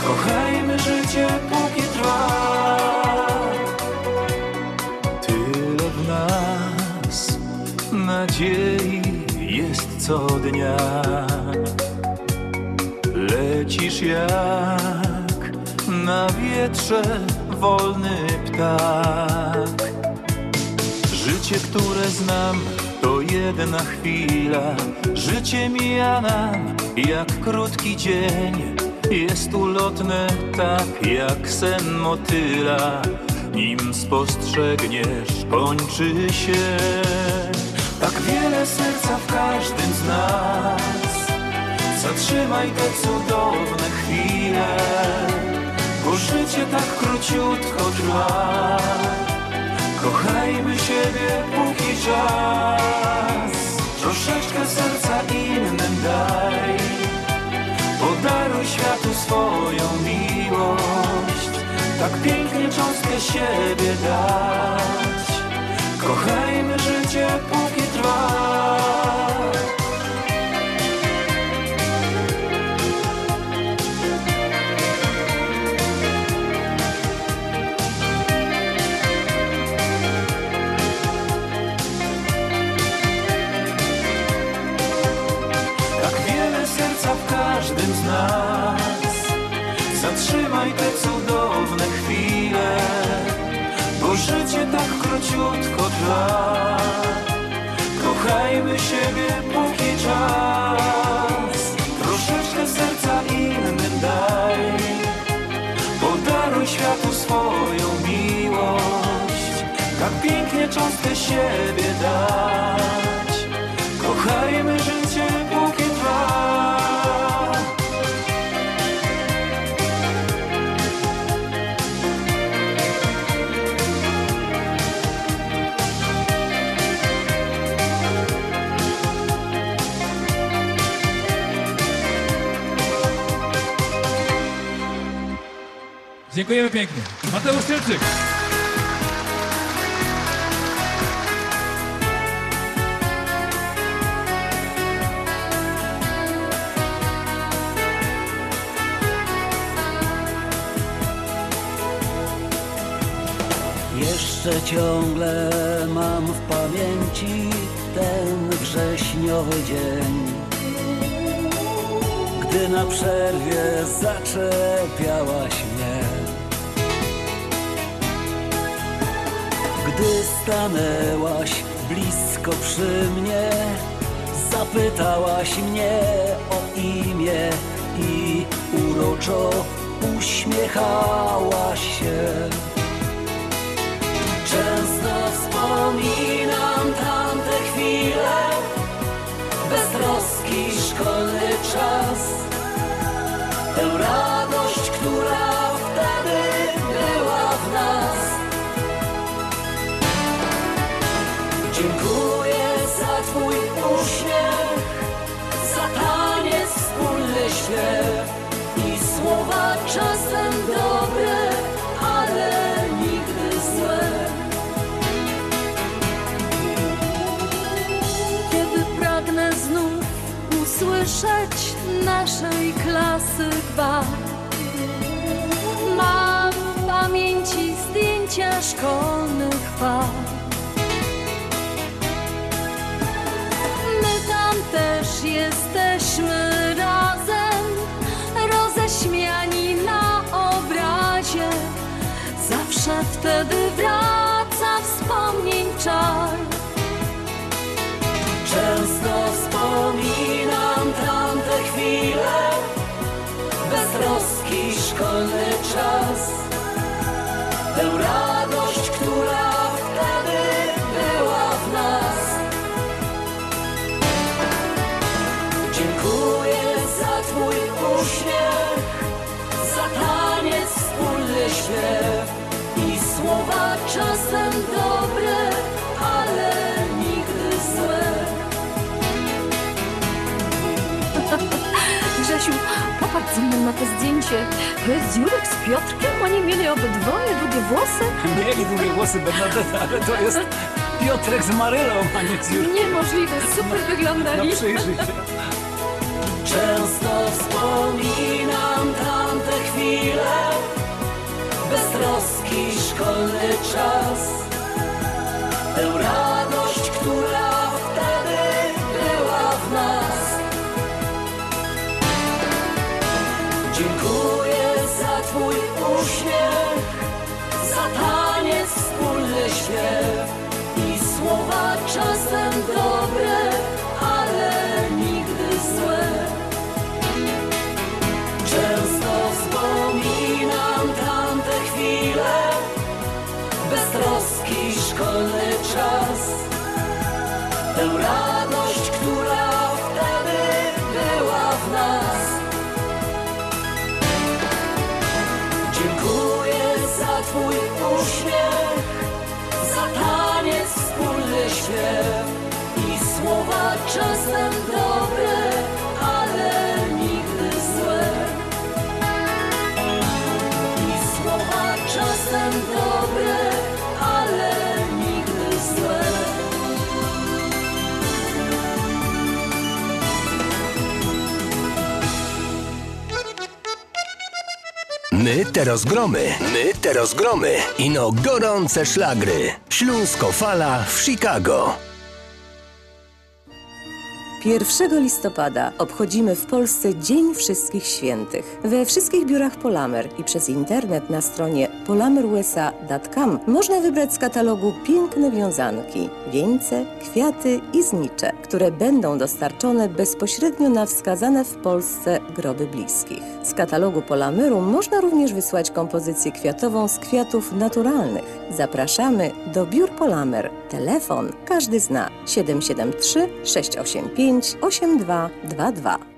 Kochajmy życie póki trwa. Tyle w nas nadziei co dnia Lecisz jak na wietrze wolny ptak. Życie, które znam, to jedna chwila. Życie mija nam jak krótki dzień. Jest ulotne tak jak sen motyla. Nim spostrzegniesz, kończy się. Wiele serca w każdym z nas. Zatrzymaj te cudowne chwile, bo życie tak króciutko trwa. Kochajmy siebie póki czas, troszeczkę serca innym daj. Podaruj światu swoją miłość, tak pięknie cząstkę siebie dać. Kochajmy życie póki trwa. Trzymaj te cudowne chwile, bo życie tak króciutko trwa. Kochajmy siebie póki czas, troszeczkę serca innym daj. Podaruj światu swoją miłość, tak pięknie cząstkę siebie daj. Dziękujemy pięknie. Mateusz Tylczyk. Jeszcze ciągle mam w pamięci ten wrześniowy dzień, gdy na przerwie zaczepiałaś Gdy stanęłaś blisko przy mnie, zapytałaś mnie o imię i uroczo uśmiechałaś się. Często wspominam tamte chwile, beztroski szkolny czas. Tę radość, która wtedy była w nas. Dziękuję za Twój uśmiech, za taniec, wspólny śpiew i słowa czasem dobre, ale nigdy złe. Kiedy pragnę znów usłyszeć naszej klasy dwa Mam w pamięci zdjęcia szkolnych par wtedy wraca wspomnień czar Często wspominam tamte chwile, beztroski szkolny czas. Tę radość, która czasem dobre, ale nigdy złe. (laughs) Grzesiu, popatrz ze mną na to zdjęcie. To jest Jurek z Piotrkiem? Oni mieli obydwoje długie włosy? Mieli długie włosy Bernadetta, ale to jest Piotrek z Marylą, a nie z Jurkiem. Niemożliwe, super wyglądali. (laughs) No przyjrzyj się. Często wspominam tamte chwile, beztroski szkolny czas. Tę radość, która wtedy była w nas. Dziękuję za Twój uśmiech, za taniec, wspólny śpiew My te rozgromy, my te rozgromy. Ino gorące szlagry. Śląsko fala w Chicago. 1 listopada obchodzimy w Polsce Dzień Wszystkich Świętych. We wszystkich biurach Polamer i przez internet na stronie polamerusa.com można wybrać z katalogu piękne wiązanki, wieńce, kwiaty i znicze, które będą dostarczone bezpośrednio na wskazane w Polsce groby bliskich. Z katalogu Polameru można również wysłać kompozycję kwiatową z kwiatów naturalnych. Zapraszamy do biur Polamer. Telefon każdy zna 773 685 8222.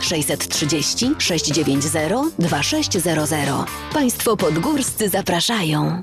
630 690 2600. Państwo podgórscy zapraszają.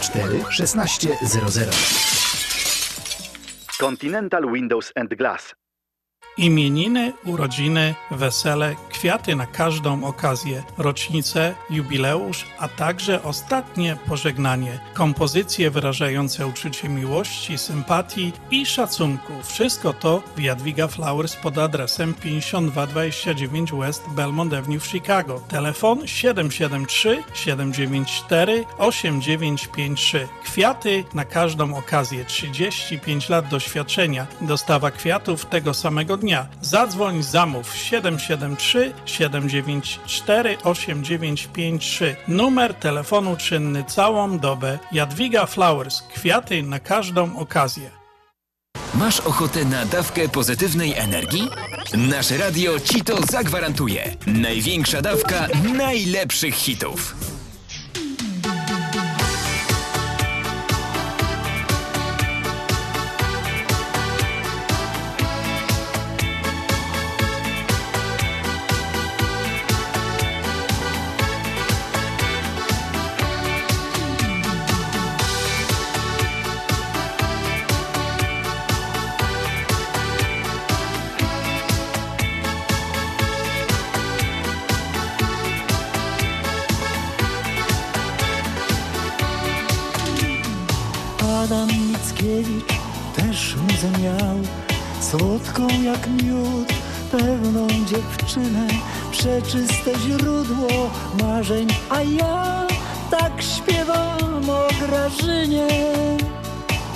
794 1600. Continental Windows and Glass. Imieniny, urodziny, wesele, kwiaty na każdą okazję, rocznicę, jubileusz, a także ostatnie pożegnanie. Kompozycje wyrażające uczucie miłości, sympatii i szacunku. Wszystko to w Jadwiga Flowers pod adresem 5229 West Belmont Avenue w Chicago. Telefon 773 794 8953. Kwiaty na każdą okazję. 35 lat doświadczenia. Dostawa kwiatów tego samego dnia. Zadzwoń, zamów 773 794 8953. Numer telefonu czynny całą dobę. Jadwiga Flowers. Kwiaty na każdą okazję. Masz ochotę na dawkę pozytywnej energii? Nasze radio ci to zagwarantuje. Największa dawka najlepszych hitów. Przeczyste źródło marzeń A ja tak śpiewam o Grażynie.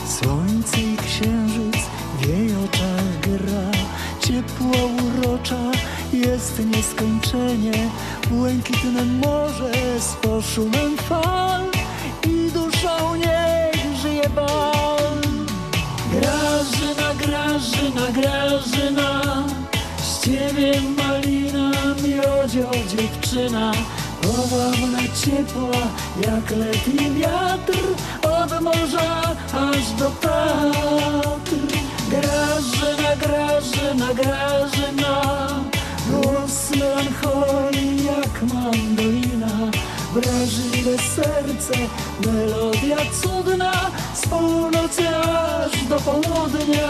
Słońce i księżyc w jej oczach gra Ciepła urocza jest nieskończenie. Błękitne morze z poszumem fal I duszą niech żyje bal. Grażyna, Grażyna, Grażyna Z ciebie miodzio dziewczyna Powabna, ciepła jak letni wiatr Od morza aż do Tatr. Grażyna, Grażyna, Grażyna Głos melancholii jak mandolina. Wrażliwe serce, melodia cudna Z północy aż do południa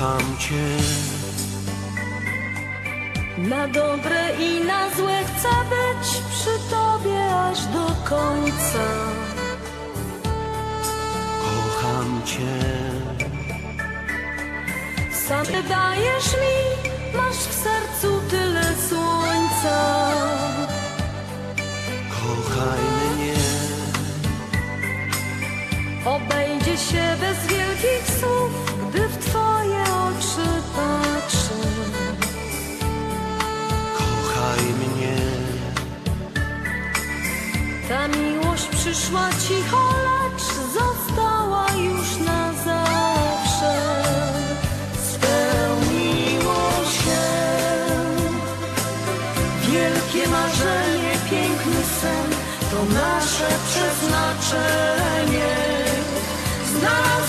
Kocham cię. Na dobre i na złe chcę być przy tobie aż do końca. Kocham cię. Sam ty dajesz mi, masz w sercu tyle słońca. Kochaj mnie. Obejdzie się bez wielkich słów, Ta miłość przyszła cicho, lecz została już na zawsze. Spełniło się wielkie marzenie, piękny sen, to nasze przeznaczenie. Znalazła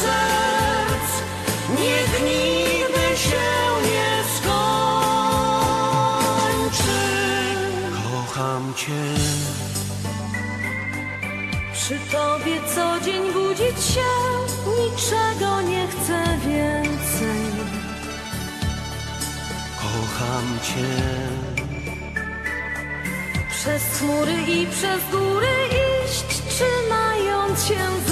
serc, niech nigdy się nie skończy. Kocham cię. Przy tobie co dzień budzić się, niczego nie chcę więcej. Kocham cię. Przez chmury i przez góry iść, trzymając się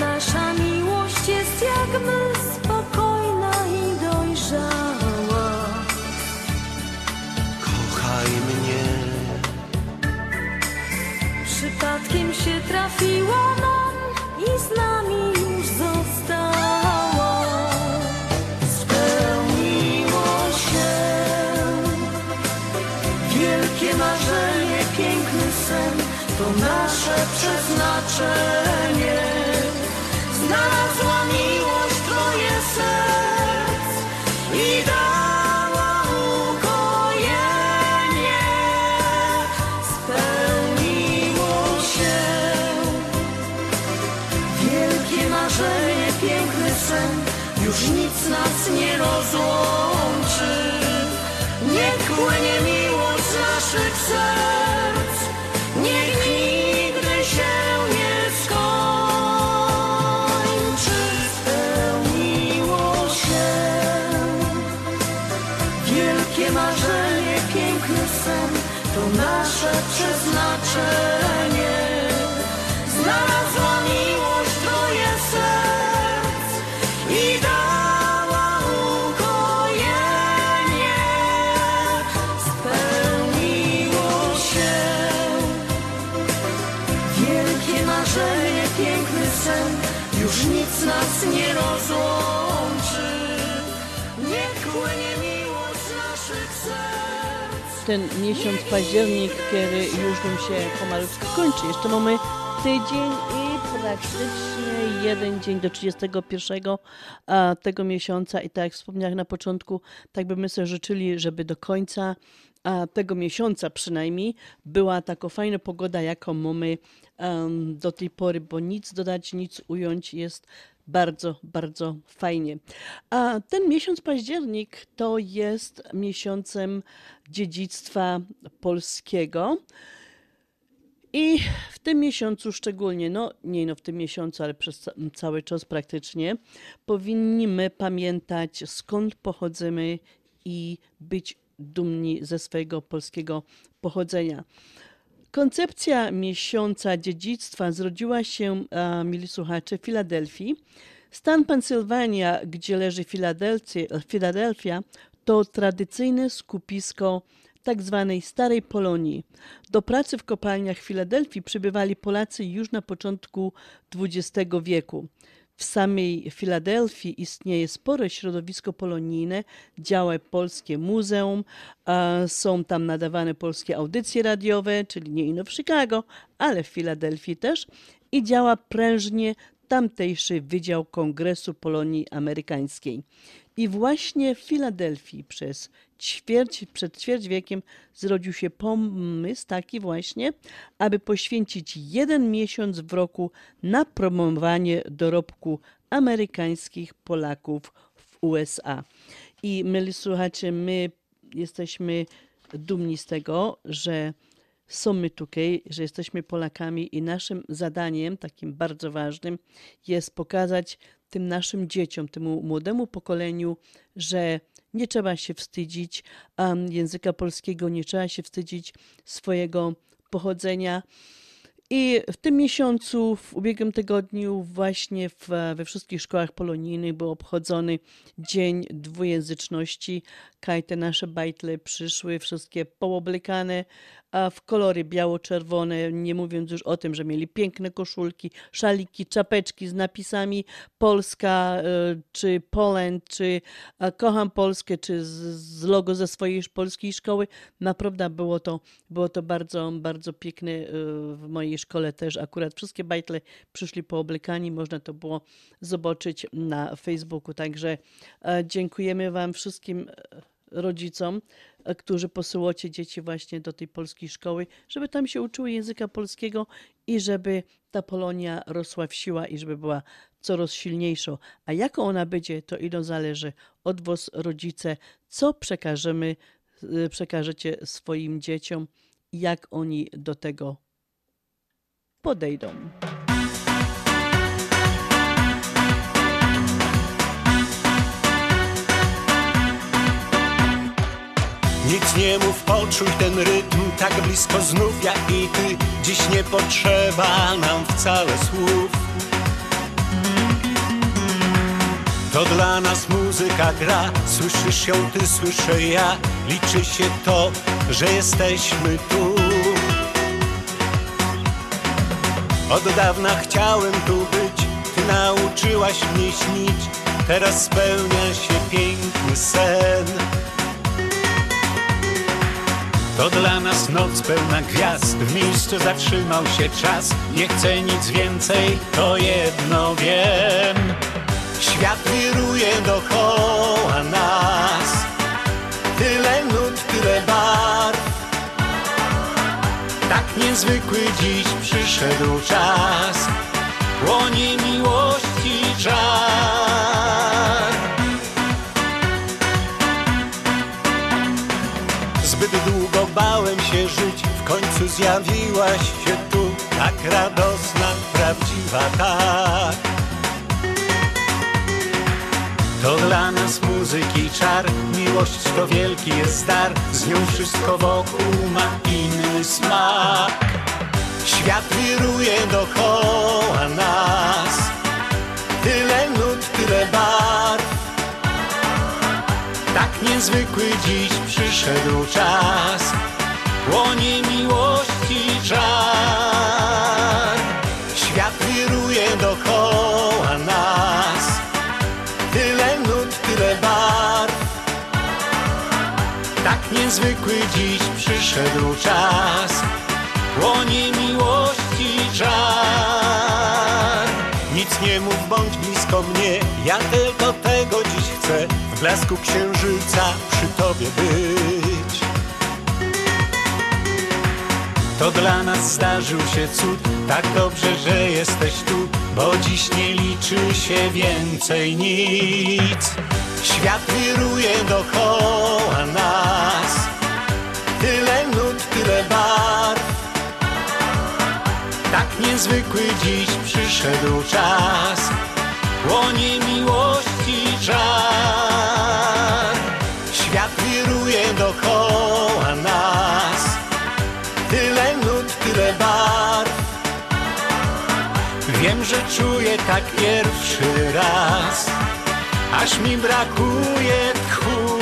nasza miłość jest jak my, spokojna i dojrzała. Kochaj mnie. Przypadkiem się trafiła nam i z nami już została. Spełniło się wielkie marzenie, piękny sen, to nasze przeznaczenie. Serc, niech nigdy się nie skończy. Spełniło się wielkie marzenie, piękny sen, to nasze przeznaczenie. Ten miesiąc październik, który już nam się pomalutku kończy. Jeszcze mamy tydzień i praktycznie jeden dzień do 31 a, tego miesiąca i tak jak wspomniałem na początku, tak by my sobie życzyli, żeby do końca tego miesiąca przynajmniej, była taka fajna pogoda, jaką mamy do tej pory, bo nic dodać, nic ująć jest bardzo, bardzo fajnie. A ten miesiąc październik to jest miesiącem dziedzictwa polskiego. I w tym miesiącu szczególnie, no nie no w tym miesiącu, ale przez ca- cały czas praktycznie, powinniśmy pamiętać skąd pochodzimy i być dumni ze swojego polskiego pochodzenia. Koncepcja miesiąca dziedzictwa zrodziła się, a, mili słuchacze, w Filadelfii. Stan Pensylwania, gdzie leży Filadelfia, to tradycyjne skupisko tak zwanej Starej Polonii. Do pracy w kopalniach w Filadelfii przybywali Polacy już na początku XX wieku. W samej Filadelfii istnieje spore środowisko polonijne, działa polskie muzeum, są tam nadawane polskie audycje radiowe, czyli nie ino w Chicago, ale w Filadelfii też i działa prężnie tamtejszy Wydział Kongresu Polonii Amerykańskiej. I właśnie w Filadelfii przez ćwierć, przed ćwierć wiekiem zrodził się pomysł taki właśnie, aby poświęcić jeden miesiąc w roku na promowanie dorobku amerykańskich Polaków w USA. I my, słuchacze, my jesteśmy dumni z tego, że są my tutaj, że jesteśmy Polakami i naszym zadaniem, takim bardzo ważnym, jest pokazać tym naszym dzieciom, temu młodemu pokoleniu, że nie trzeba się wstydzić języka polskiego, nie trzeba się wstydzić swojego pochodzenia. I w tym miesiącu, w ubiegłym tygodniu, właśnie w, we wszystkich szkołach polonijnych był obchodzony Dzień Dwujęzyczności. Kaj te nasze bajtle przyszły, wszystkie pooblekane a w kolory biało-czerwone, nie mówiąc już o tym, że mieli piękne koszulki, szaliki, czapeczki z napisami Polska, e, czy Poland, czy Kocham Polskę, czy z, logo ze swojej polskiej szkoły. Naprawdę było to, było to bardzo, bardzo piękne. e, W mojej szkole też akurat wszystkie bajtle przyszli pooblekani, można to było zobaczyć na Facebooku. Także e, dziękujemy Wam wszystkim rodzicom, którzy posyłacie dzieci właśnie do tej polskiej szkoły, żeby tam się uczyły języka polskiego i żeby ta Polonia rosła w siła i żeby była coraz silniejsza. A jaką ona będzie, to ino zależy od was, rodzice, co przekażemy, e, przekażecie swoim dzieciom, jak oni do tego podejdą. Nic nie mów, poczuj ten rytm tak blisko znów jak i ty. Dziś nie potrzeba nam wcale słów. To dla nas muzyka gra, słyszysz ją ty, słyszę ja. Liczy się to, że jesteśmy tu. Od dawna chciałem tu być, ty nauczyłaś mnie śnić. Teraz spełnia się piękny sen to dla nas noc pełna gwiazd, w miejscu zatrzymał się czas. Nie chcę nic więcej, to jedno wiem. Świat wiruje dookoła nas, tyle nut, tyle barw. Tak niezwykły dziś przyszedł czas, płonie miłości czar. Zbyt długo końcu zjawiłaś się tu, tak radosna, prawdziwa, tak. To dla nas muzyki czar, miłość to wielki jest dar, z nią wszystko wokół ma inny smak. Świat wiruje dookoła nas, tyle nut, tyle barw. Tak niezwykły dziś przyszedł czas, płonie miłości czar. Świat wiruje dookoła nas, tyle nut, tyle barw. Tak niezwykły dziś przyszedł czas, płonie miłości czar. Nic nie mów, bądź blisko mnie, ja tylko tego dziś chcę, w blasku księżyca przy tobie być. To dla nas zdarzył się cud, tak dobrze, że jesteś tu, bo dziś nie liczy się więcej nic. Świat wiruje dookoła nas, tyle nut, tyle barw. Tak niezwykły dziś przyszedł czas, łonie miłości żar. Świat wiruje dookoła że czuję tak pierwszy raz, aż mi brakuje tchu.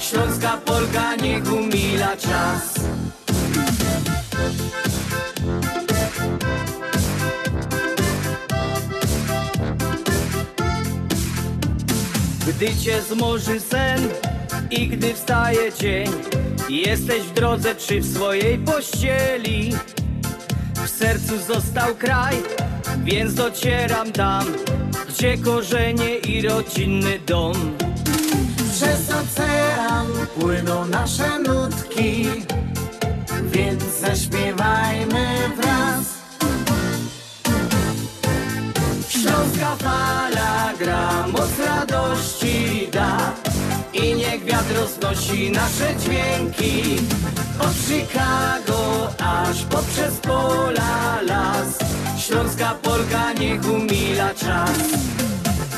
Śląska Polka niech umila czas. Gdy cię zmoży sen i gdy wstaje dzień Jesteś w drodze czy w swojej pościeli? W sercu został kraj, więc docieram tam Gdzie korzenie i rodzinny dom płyną nasze nutki, więc zaśpiewajmy wraz. Śląska fala gra, moc radości da. I niech wiatr roznosi nasze dźwięki. Od Chicago aż poprzez pola las. Śląska Polka niech umila czas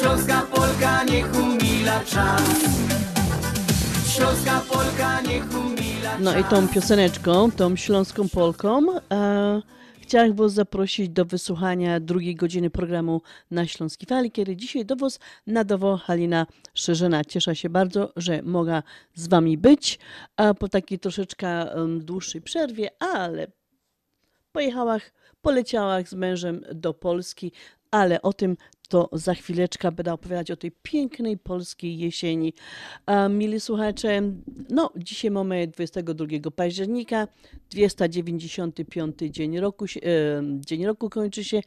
Śląska Polka niech umila czas Śląska Polka niech umila czas No i tą pioseneczką, tą śląską Polką, e, chciałam Was zaprosić do wysłuchania drugiej godziny programu na Śląskiej Fali, kiedy dzisiaj do Was nadawał Halina Szerzyna. Cieszę się bardzo, że mogę z Wami być a po takiej troszeczkę dłuższej przerwie, ale pojechałam, poleciałam z mężem do Polski, ale o tym to za chwileczkę będę opowiadać o tej pięknej polskiej jesieni. Mili słuchacze, no dzisiaj mamy 22 października, 295 dzień roku, e, dzień roku kończy się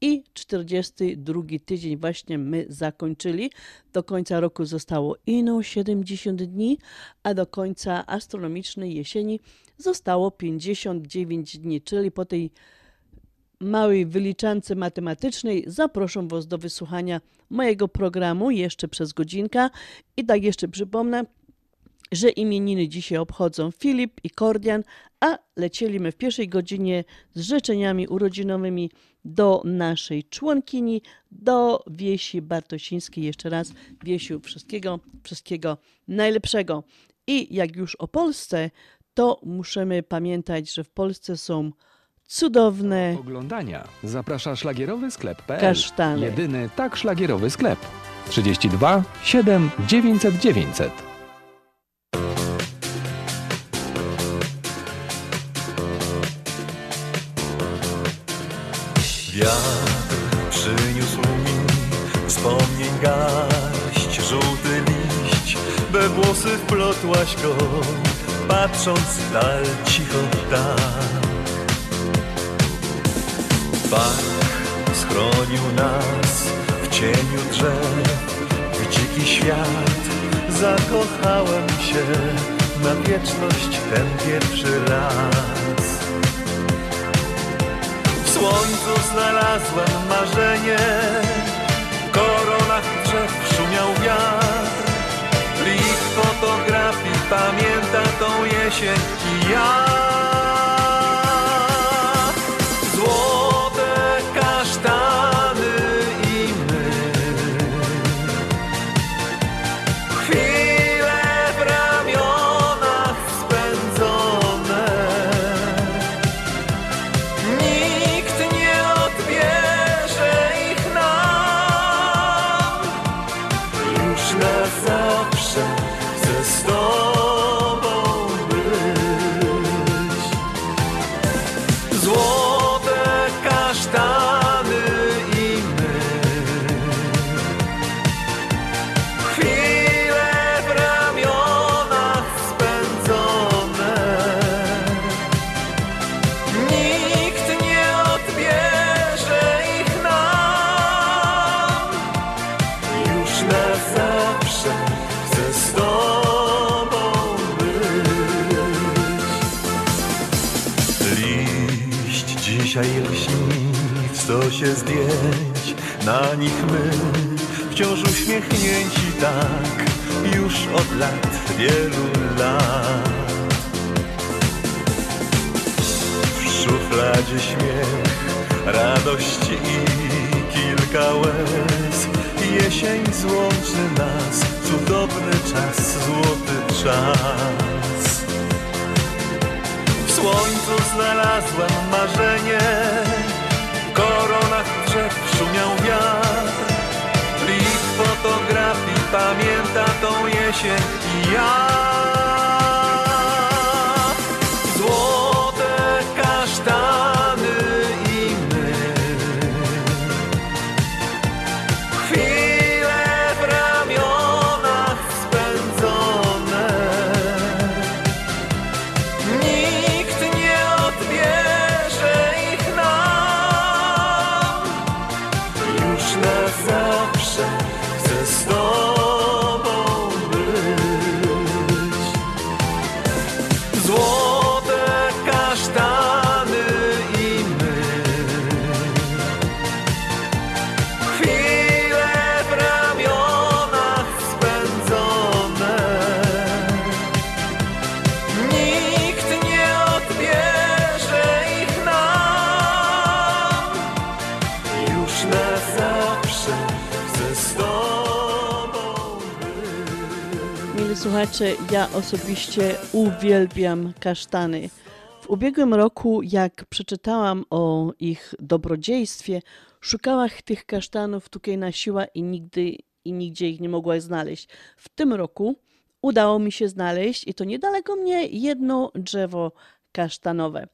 i 42 tydzień właśnie my zakończyli. Do końca roku zostało ino 70 dni, a do końca astronomicznej jesieni zostało 59 dni, czyli po tej małej wyliczance matematycznej zaproszę Was do wysłuchania mojego programu jeszcze przez godzinkę. I tak jeszcze przypomnę, że imieniny dzisiaj obchodzą Filip i Kordian, a lecieliśmy w pierwszej godzinie z życzeniami urodzinowymi do naszej członkini, do Wiesi Bartosińskiej. Jeszcze raz, Wiesiu, wszystkiego, wszystkiego najlepszego. I jak już o Polsce, to musimy pamiętać, że w Polsce są cudowne oglądania zaprasza szlagierowy sklep.pl. Kasztany. Jedyny tak szlagierowy sklep. 32 7 900 900. Wiatr przyniósł mi wspomnień garść, żółty liść, we włosy wplotłaś go, patrząc w dal cicho tak. Park schronił nas w cieniu drzew, w dziki świat, zakochałem się na wieczność ten pierwszy raz. W słońcu znalazłem marzenie. W koronach drzew szumiał wiatr. Plik fotografii pamięta tą jesień i ja osobiście uwielbiam kasztany. W ubiegłym roku, jak przeczytałam o ich dobrodziejstwie, szukałam tych kasztanów tutaj na siła i nigdy i nigdzie ich nie mogła znaleźć. W tym roku udało mi się znaleźć i to niedaleko mnie jedno drzewo kasztanowe.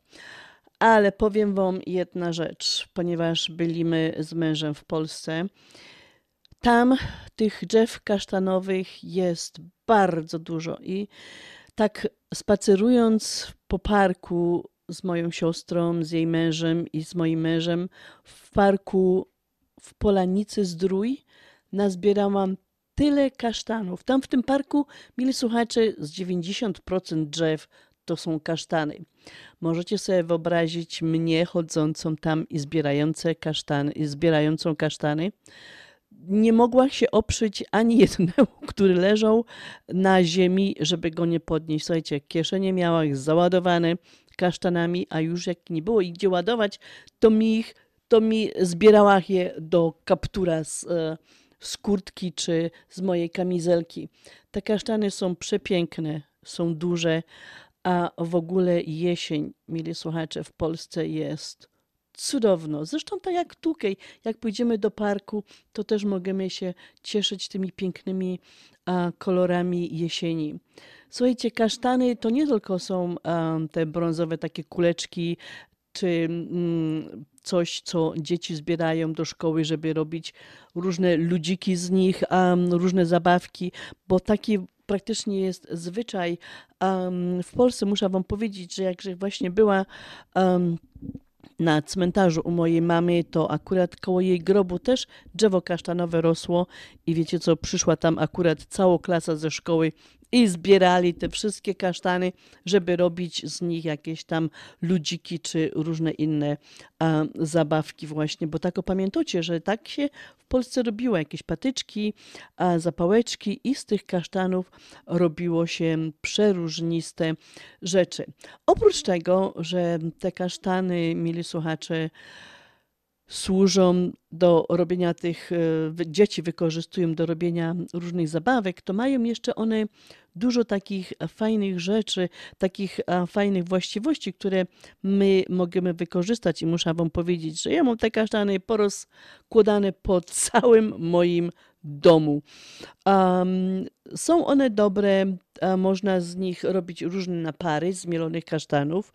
Ale powiem Wam jedna rzecz, ponieważ byliśmy z mężem w Polsce. Tam tych drzew kasztanowych jest bardzo dużo i tak spacerując po parku z moją siostrą, z jej mężem i z moim mężem w parku w Polanicy Zdrój nazbierałam tyle kasztanów. Tam w tym parku, mili słuchacze, z 90% drzew to są kasztany. Możecie sobie wyobrazić mnie chodzącą tam i zbierające kasztany, i zbierającą kasztany nie mogła się oprzeć ani jednemu, (laughs) który leżał na ziemi, żeby go nie podnieść. Słuchajcie, kieszenie miała ich załadowane kasztanami, a już jak nie było ich gdzie ładować, to mi ich, to mi zbierała je do kaptura z, e, z kurtki czy z mojej kamizelki. Te kasztany są przepiękne, są duże, a w ogóle jesień, mili słuchacze, w Polsce jest cudowno. Zresztą tak jak tutaj, jak pójdziemy do parku, to też możemy się cieszyć tymi pięknymi a, kolorami jesieni. Słuchajcie, kasztany to nie tylko są a, te brązowe takie kuleczki, czy mm, coś, co dzieci zbierają do szkoły, żeby robić różne ludziki z nich, różne zabawki, bo taki praktycznie jest zwyczaj w Polsce. Muszę wam powiedzieć, że jak właśnie była na cmentarzu u mojej mamy, to akurat koło jej grobu też drzewo kasztanowe rosło. I wiecie co, przyszła tam akurat cała klasa ze szkoły i zbierali te wszystkie kasztany, żeby robić z nich jakieś tam ludziki czy różne inne zabawki właśnie, bo tak opamiętacie, że tak się w Polsce robiło, jakieś patyczki, a, zapałeczki i z tych kasztanów robiło się przeróżniste rzeczy. Oprócz tego, że te kasztany, mili słuchacze, służą do robienia tych, e, dzieci wykorzystują do robienia różnych zabawek, to mają jeszcze one dużo takich fajnych rzeczy, takich e, fajnych właściwości, które my możemy wykorzystać i muszę wam powiedzieć, że ja mam te kasztany porozkładane po (laughs) całym moim domu. Um, są one dobre, można z nich robić różne napary z mielonych kasztanów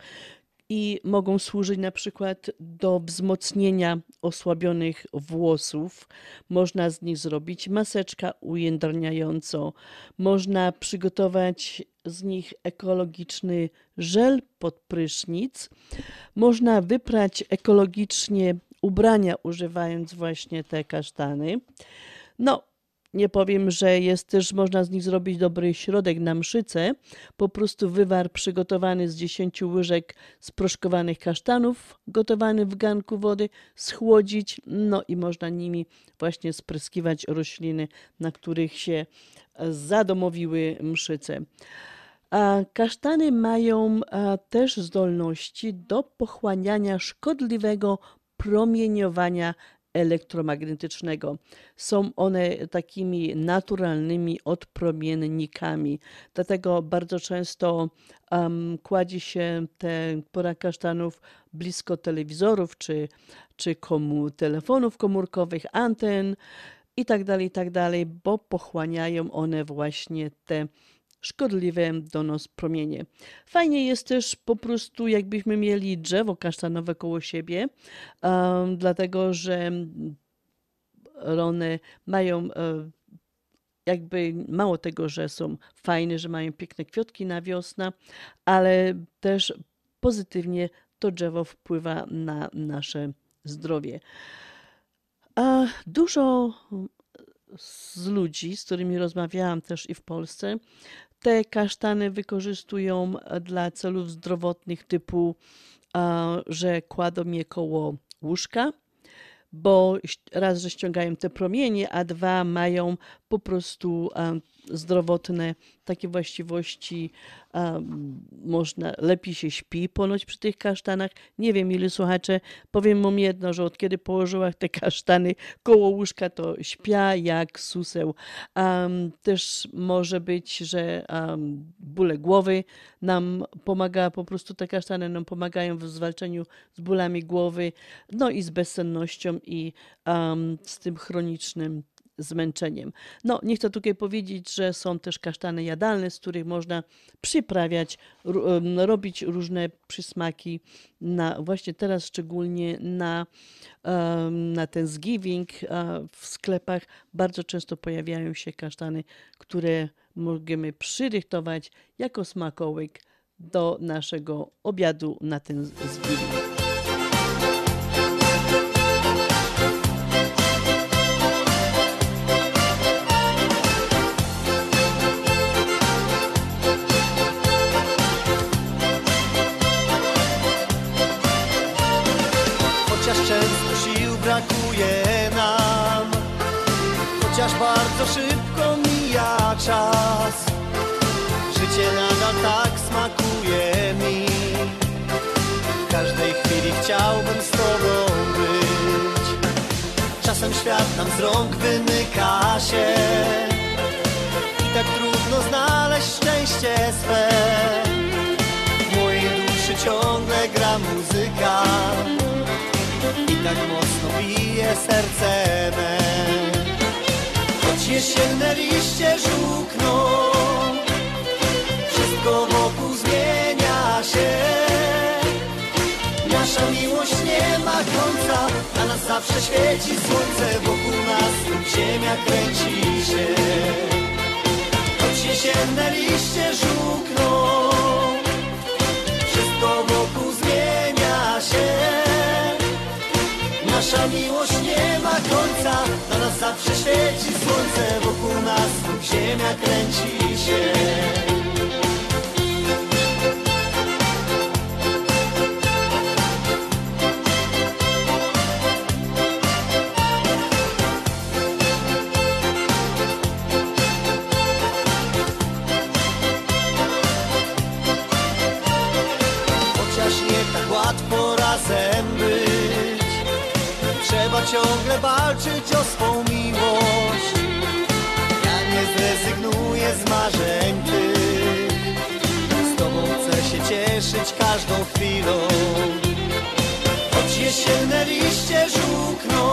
i mogą służyć na przykład do wzmocnienia osłabionych włosów. Można z nich zrobić maseczka ujędrniającą. Można przygotować z nich ekologiczny żel pod prysznic. Można wyprać ekologicznie ubrania używając właśnie te kasztany. No, nie powiem, że jest też, można z nich zrobić dobry środek na mszycę. Po prostu wywar przygotowany z 10 łyżek sproszkowanych kasztanów, gotowany w garnku wody, schłodzić, no i można nimi właśnie spryskiwać rośliny, na których się zadomowiły mszyce. A kasztany mają też zdolności do pochłaniania szkodliwego promieniowania elektromagnetycznego. Są one takimi naturalnymi odpromiennikami. Dlatego bardzo często um, kładzie się te pora kasztanów blisko telewizorów czy, czy komu, telefonów komórkowych, anten i tak dalej, i tak bo pochłaniają one właśnie te szkodliwe do nas promienie. Fajnie jest też po prostu, jakbyśmy mieli drzewo kasztanowe koło siebie, um, dlatego że one mają e, jakby mało tego, że są fajne, że mają piękne kwiatki na wiosnę, ale też pozytywnie to drzewo wpływa na nasze zdrowie. A dużo z ludzi, z którymi rozmawiałam też i w Polsce, te kasztany wykorzystują dla celów zdrowotnych typu, że kładą je koło łóżka, bo raz, że ściągają te promienie, a dwa mają po prostu zdrowotne takie właściwości. Można, lepiej się śpi ponoć przy tych kasztanach. Nie wiem, ile słuchacze, powiem wam jedno, że od kiedy położyłam te kasztany koło łóżka, to śpia jak suseł. Też może być, że bóle głowy nam pomaga, po prostu te kasztany nam pomagają w zwalczaniu z bólami głowy, no i z bezsennością i z tym chronicznym zmęczeniem. No, nie chcę tutaj powiedzieć, że są też kasztany jadalne, z których można przyprawiać, robić różne przysmaki, na, właśnie teraz szczególnie na, na Thanksgiving w sklepach bardzo często pojawiają się kasztany, które możemy przyrychtować jako smakołyk do naszego obiadu na Thanksgiving. Chociaż Czasem świat nam z rąk wymyka się. I tak trudno znaleźć szczęście swe. W mojej duszy ciągle gra muzyka. Serce me. Choć jesienne liście żółkną, nas zawsze świeci słońce wokół nas, ziemia kręci się. Choć jesienne liście żółkną, wszystko wokół zmienia się. Nasza miłość nie ma końca, na nas zawsze świeci słońce wokół nas, ziemia kręci się. Ciągle walczyć o swą miłość. Ja nie zrezygnuję z marzeń tych. Z tobą chcę się cieszyć każdą chwilą. Choć jesienne liście żółkną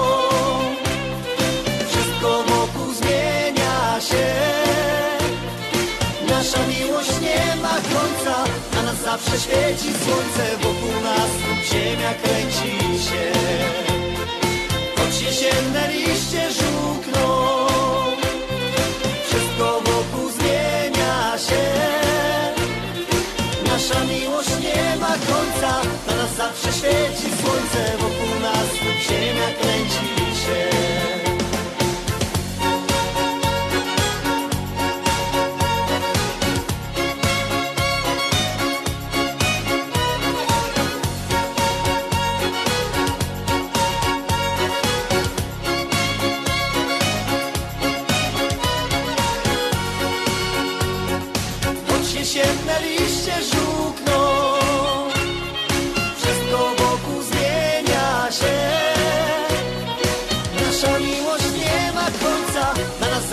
Wszystko wokół zmienia się. Nasza miłość nie ma końca, a nas zawsze świeci słońce. Wokół nas, ziemia kręci się. Choć jesienne liście żółkną, wszystko wokół zmienia się. Nasza miłość nie ma końca, a nas zawsze świeci słońce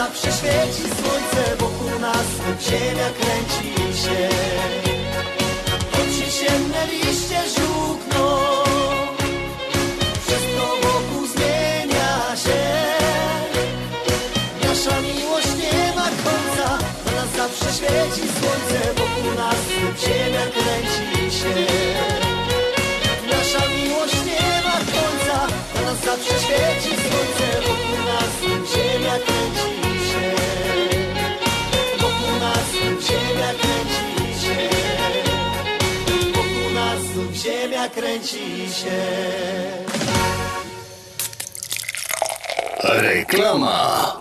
zawsze świeci słońce Wokół nas ziemia kręci się. Jesienne liście żółkną kręci się. Reklama.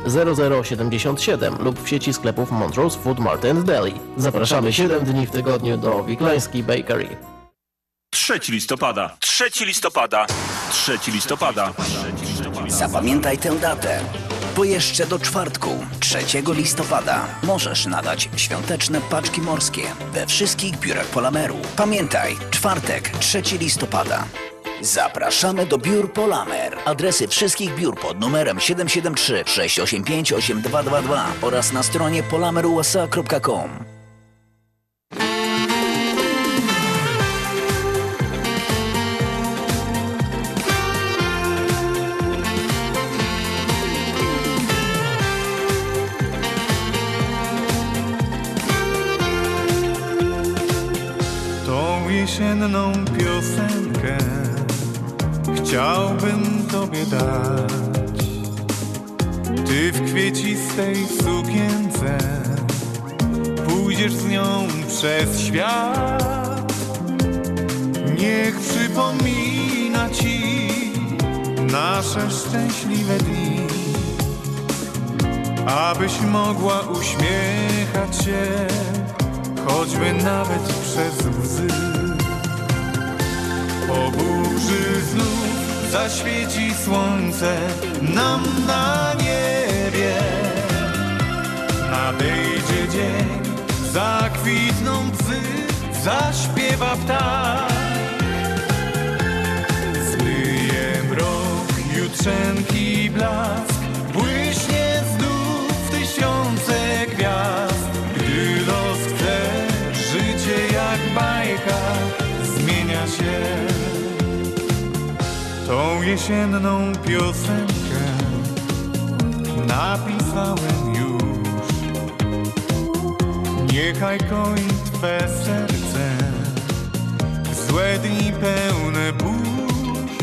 0077 lub w sieci sklepów Montrose Food Mart and Deli. Zapraszamy 7 dni w tygodniu do Wiklański Bakery. 3 listopada. 3 listopada. 3 listopada. Zapamiętaj tę datę, bo jeszcze do czwartku, 3 listopada, możesz nadać świąteczne paczki morskie we wszystkich biurach Polameru. Pamiętaj, czwartek, 3 listopada. Zapraszamy do biur Polamer. Adresy wszystkich biur pod numerem 773 685 8222 oraz na stronie polamerusa.com. jesienną piosenkę chciałbym tobie dać. Ty w kwiecistej sukience pójdziesz z nią przez świat. Niech przypomina ci nasze szczęśliwe dni, abyś mogła uśmiechać się, choćby nawet przez łzy. Po burzy znów zaświeci słońce nam na niebie. Nadejdzie dzień, zakwitną bzy, zaśpiewa ptak. Zmyje mrok, jutrzenki blask, Tą jesienną piosenkę napisałem już. Niechaj koi Twe serce Złe dni pełne burz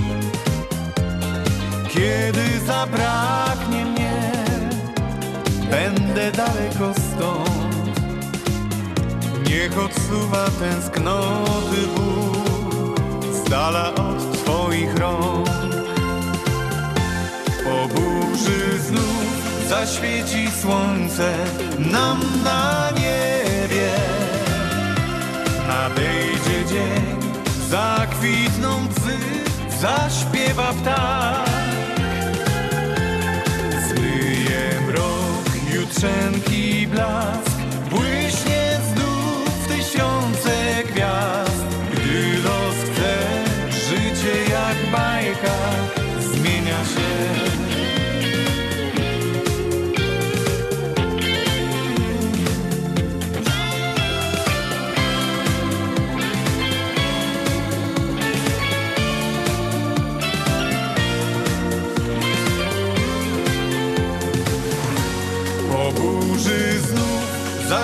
Kiedy zabraknie mnie Będę daleko stąd Niech odsuwa tęsknoty ból Z dala od Rąk Po burzy znów zaświeci słońce nam na niebie. Nadejdzie dzień, zakwitną bzy, zaśpiewa ptak. Zmyje mrok, jutrzenki blask, błyśnie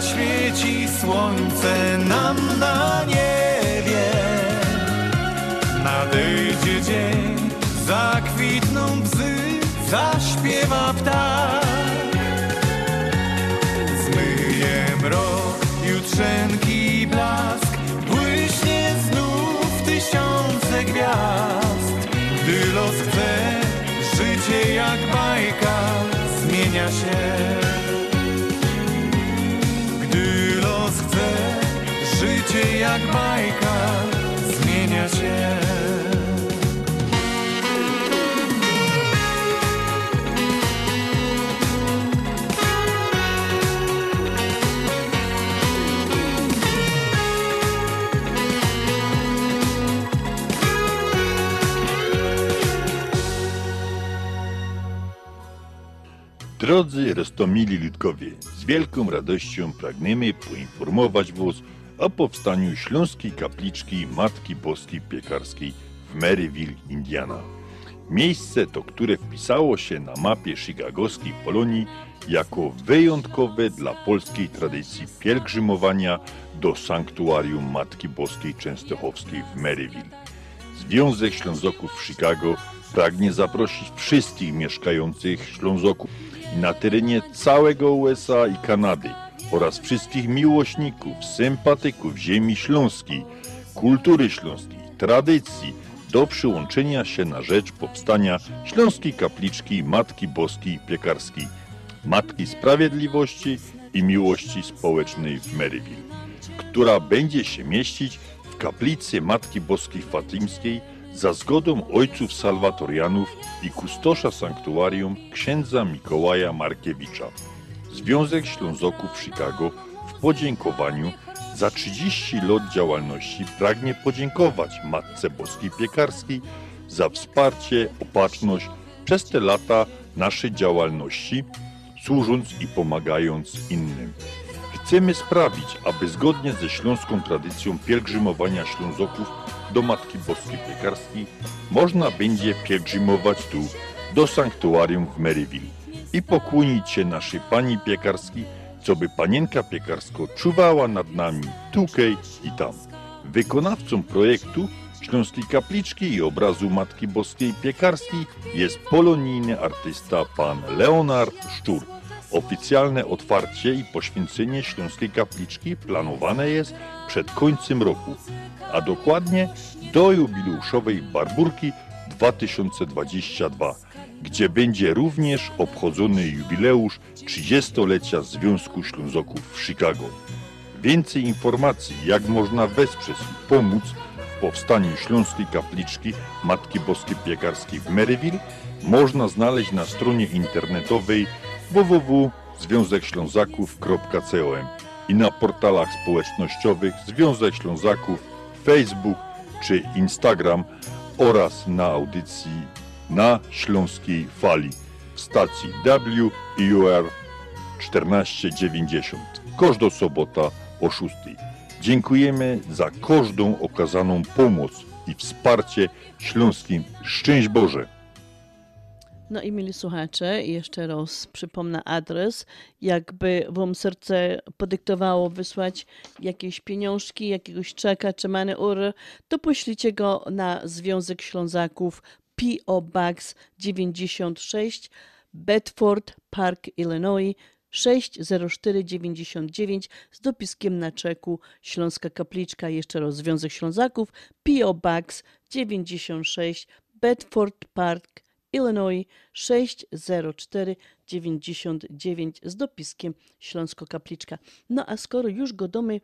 zaświeci słońce nam na niebie. Nadejdzie dzień, zakwitną bzy, zaśpiewa ptak. Zmyje mrok, jutrzenki blask, błyśnie znów tysiące gwiazd. Gdy los chce, życie jak bajka zmienia się. Życie jak bajka zmienia się. Drodzy Rostomili Ludkowie, z wielką radością pragniemy poinformować Was o powstaniu Śląskiej Kapliczki Matki Boskiej Piekarskiej w Maryville, Indiana. Miejsce to, które wpisało się na mapie chicagowskiej Polonii jako wyjątkowe dla polskiej tradycji pielgrzymowania do sanktuarium Matki Boskiej Częstochowskiej w Maryville. Związek Ślązoków w Chicago pragnie zaprosić wszystkich mieszkających Ślązoków na terenie całego USA i Kanady oraz wszystkich miłośników, sympatyków ziemi śląskiej, kultury śląskiej, tradycji do przyłączenia się na rzecz powstania Śląskiej Kapliczki Matki Boskiej Piekarskiej, Matki Sprawiedliwości i Miłości Społecznej w Maryville, która będzie się mieścić w kaplicy Matki Boskiej Fatimskiej za zgodą ojców salwatorianów i kustosza sanktuarium księdza Mikołaja Markiewicza. Związek Ślązoków Chicago w podziękowaniu za 30 lat działalności pragnie podziękować Matce Boskiej Piekarskiej za wsparcie, opatrzność przez te lata naszej działalności, służąc i pomagając innym. Chcemy sprawić, aby zgodnie ze śląską tradycją pielgrzymowania Ślązoków do Matki Boskiej Piekarskiej można będzie pielgrzymować tu do sanktuarium w Maryville i pokłonić się naszej Pani Piekarskiej, co by Panienka Piekarsko czuwała nad nami tukej i tam. Wykonawcą projektu Śląskiej Kapliczki i obrazu Matki Boskiej Piekarskiej jest polonijny artysta pan Leonard Szczur. Oficjalne otwarcie i poświęcenie Śląskiej Kapliczki planowane jest przed końcem roku, a dokładnie do jubileuszowej Barburki 2022, gdzie będzie również obchodzony jubileusz 30-lecia Związku Ślązoków w Chicago. Więcej informacji, jak można wesprzeć i pomóc w powstaniu Śląskiej Kapliczki Matki Boskiej Piekarskiej w Maryville, można znaleźć na stronie internetowej www.związekślązaków.com i na portalach społecznościowych Związek Ślązaków, Facebook czy Instagram oraz na audycji na Śląskiej Fali w stacji WUR 1490. Każda sobota o 6. Dziękujemy za każdą okazaną pomoc i wsparcie śląskim. Szczęść Boże! No i mili słuchacze, jeszcze raz przypomnę adres. Jakby wam serce podyktowało wysłać jakieś pieniążki, jakiegoś czeka czy many ury, to poślijcie go na Związek Ślązaków P.O. Box 96 Bedford Park, Illinois 60499 z dopiskiem na czeku Śląska Kapliczka, jeszcze raz Związek Ślązaków, P.O. Box 96 Bedford Park, Illinois 60499 z dopiskiem Śląsko Kapliczka. No a skoro już godamy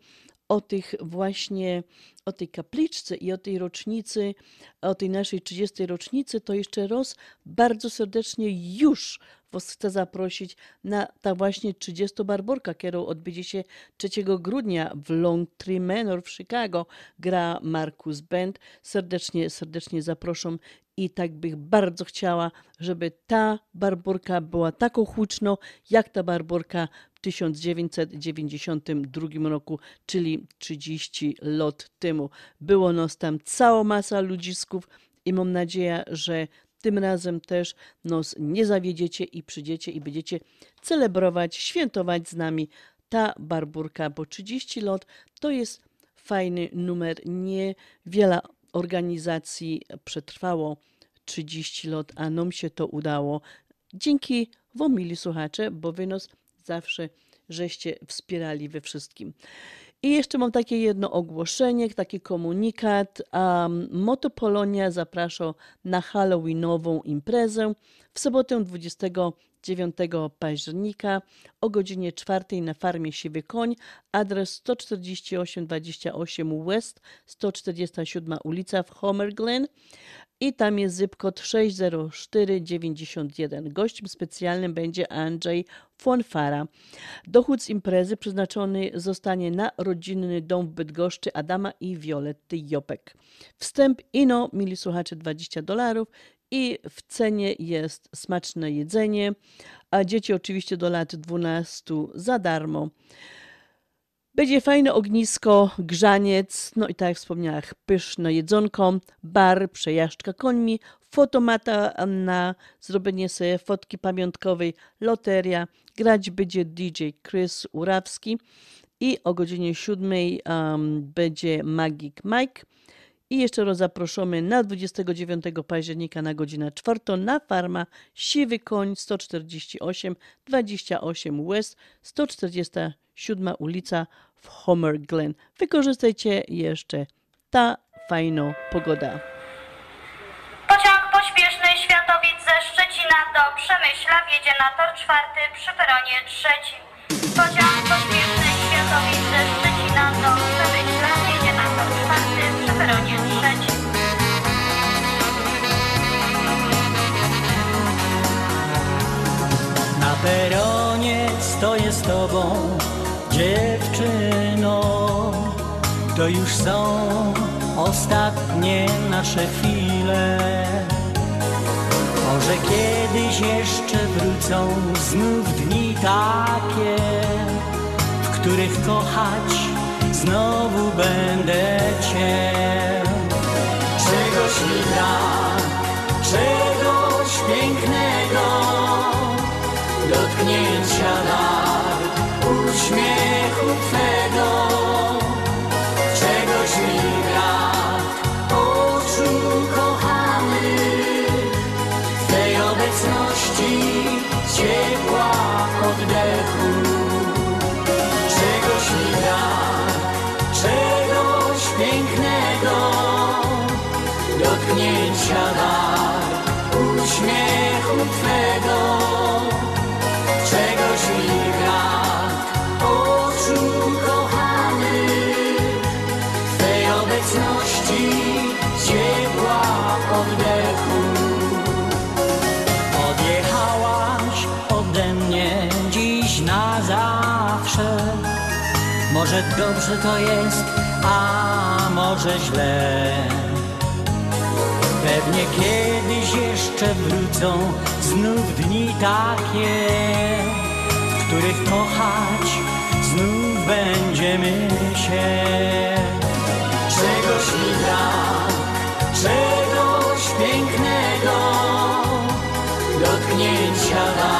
o tych właśnie, o tej kapliczce i o tej rocznicy, o tej naszej 30. rocznicy, to jeszcze raz bardzo serdecznie już Was chcę zaprosić na ta właśnie 30 Barborka, którą odbędzie się 3 grudnia w Longtree Manor w Chicago. Gra Marcus Band. Serdecznie, serdecznie zapraszam i tak bych bardzo chciała, żeby ta Barborka była taką huczną, jak ta Barborka 1992 roku, czyli 30 lat temu. Było nas tam cała masa ludzisków i mam nadzieję, że tym razem też nos nie zawiedziecie i przyjdziecie i będziecie celebrować, świętować z nami ta Barburka, bo 30 lat to jest fajny numer. Niewiele organizacji przetrwało 30 lat, a nam się to udało. Dzięki wam, mili słuchacze, bo wy nas zawsze żeście wspierali we wszystkim. I jeszcze mam takie jedno ogłoszenie, taki komunikat. Um, Motopolonia zaprasza na Halloweenową imprezę w sobotę 29 października o godzinie 4 na farmie Siwy Koń, adres 14828 West, 147 ulica w Homer Glen i tam jest zip kod 60491. Gościem specjalnym będzie Andrzej Fonfara. Dochód z imprezy przeznaczony zostanie na rodzinny dom w Bydgoszczy Adama i Violetty Jopek. Wstęp ino, mili słuchacze, 20 dolarów i w cenie jest smaczne jedzenie, a dzieci oczywiście do lat 12 za darmo. Będzie fajne ognisko, grzaniec, no i tak jak wspomniałam, pyszne jedzonko, bar, przejażdżka końmi, fotomata na zrobienie sobie fotki pamiątkowej, loteria, grać będzie DJ Chris Urawski i o godzinie 7 um, będzie Magic Mike. I jeszcze raz zaproszamy na 29 października na godzinę 4 na farma Siwy Koń 148 28 West 147 ulica w Homer Glen. Wykorzystajcie jeszcze ta fajna pogoda. Pociąg pośpieszny Światowic ze Szczecina do Przemyśla wjedzie na tor czwarty przy peronie trzecim. Pociąg pośpieszny Światowic ze Szczecina do peronie stoję z tobą, dziewczyno. To już są ostatnie nasze chwile. Może kiedyś jeszcze wrócą znów dni takie, w których kochać znowu będę Cię. Czegoś mi brak, czegoś pięknego, dotknięcia lar, to jest, a może źle? Pewnie kiedyś jeszcze wrócą znów dni takie W których kochać znów będziemy się. Czegoś mi brak, czegoś pięknego Dotknięcia dar,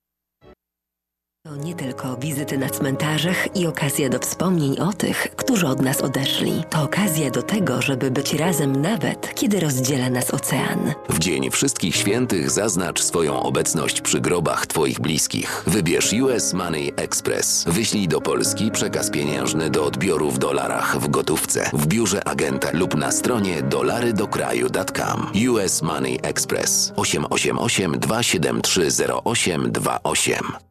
To nie tylko wizyty na cmentarzach i okazja do wspomnień o tych, którzy od nas odeszli. To okazja do tego, żeby być razem nawet, kiedy rozdziela nas ocean. W Dzień Wszystkich Świętych zaznacz swoją obecność przy grobach Twoich bliskich. Wybierz US Money Express. Wyślij do Polski przekaz pieniężny do odbioru w dolarach w gotówce, w biurze agenta lub na stronie dolarydokraju.com. US Money Express 888 273 0828.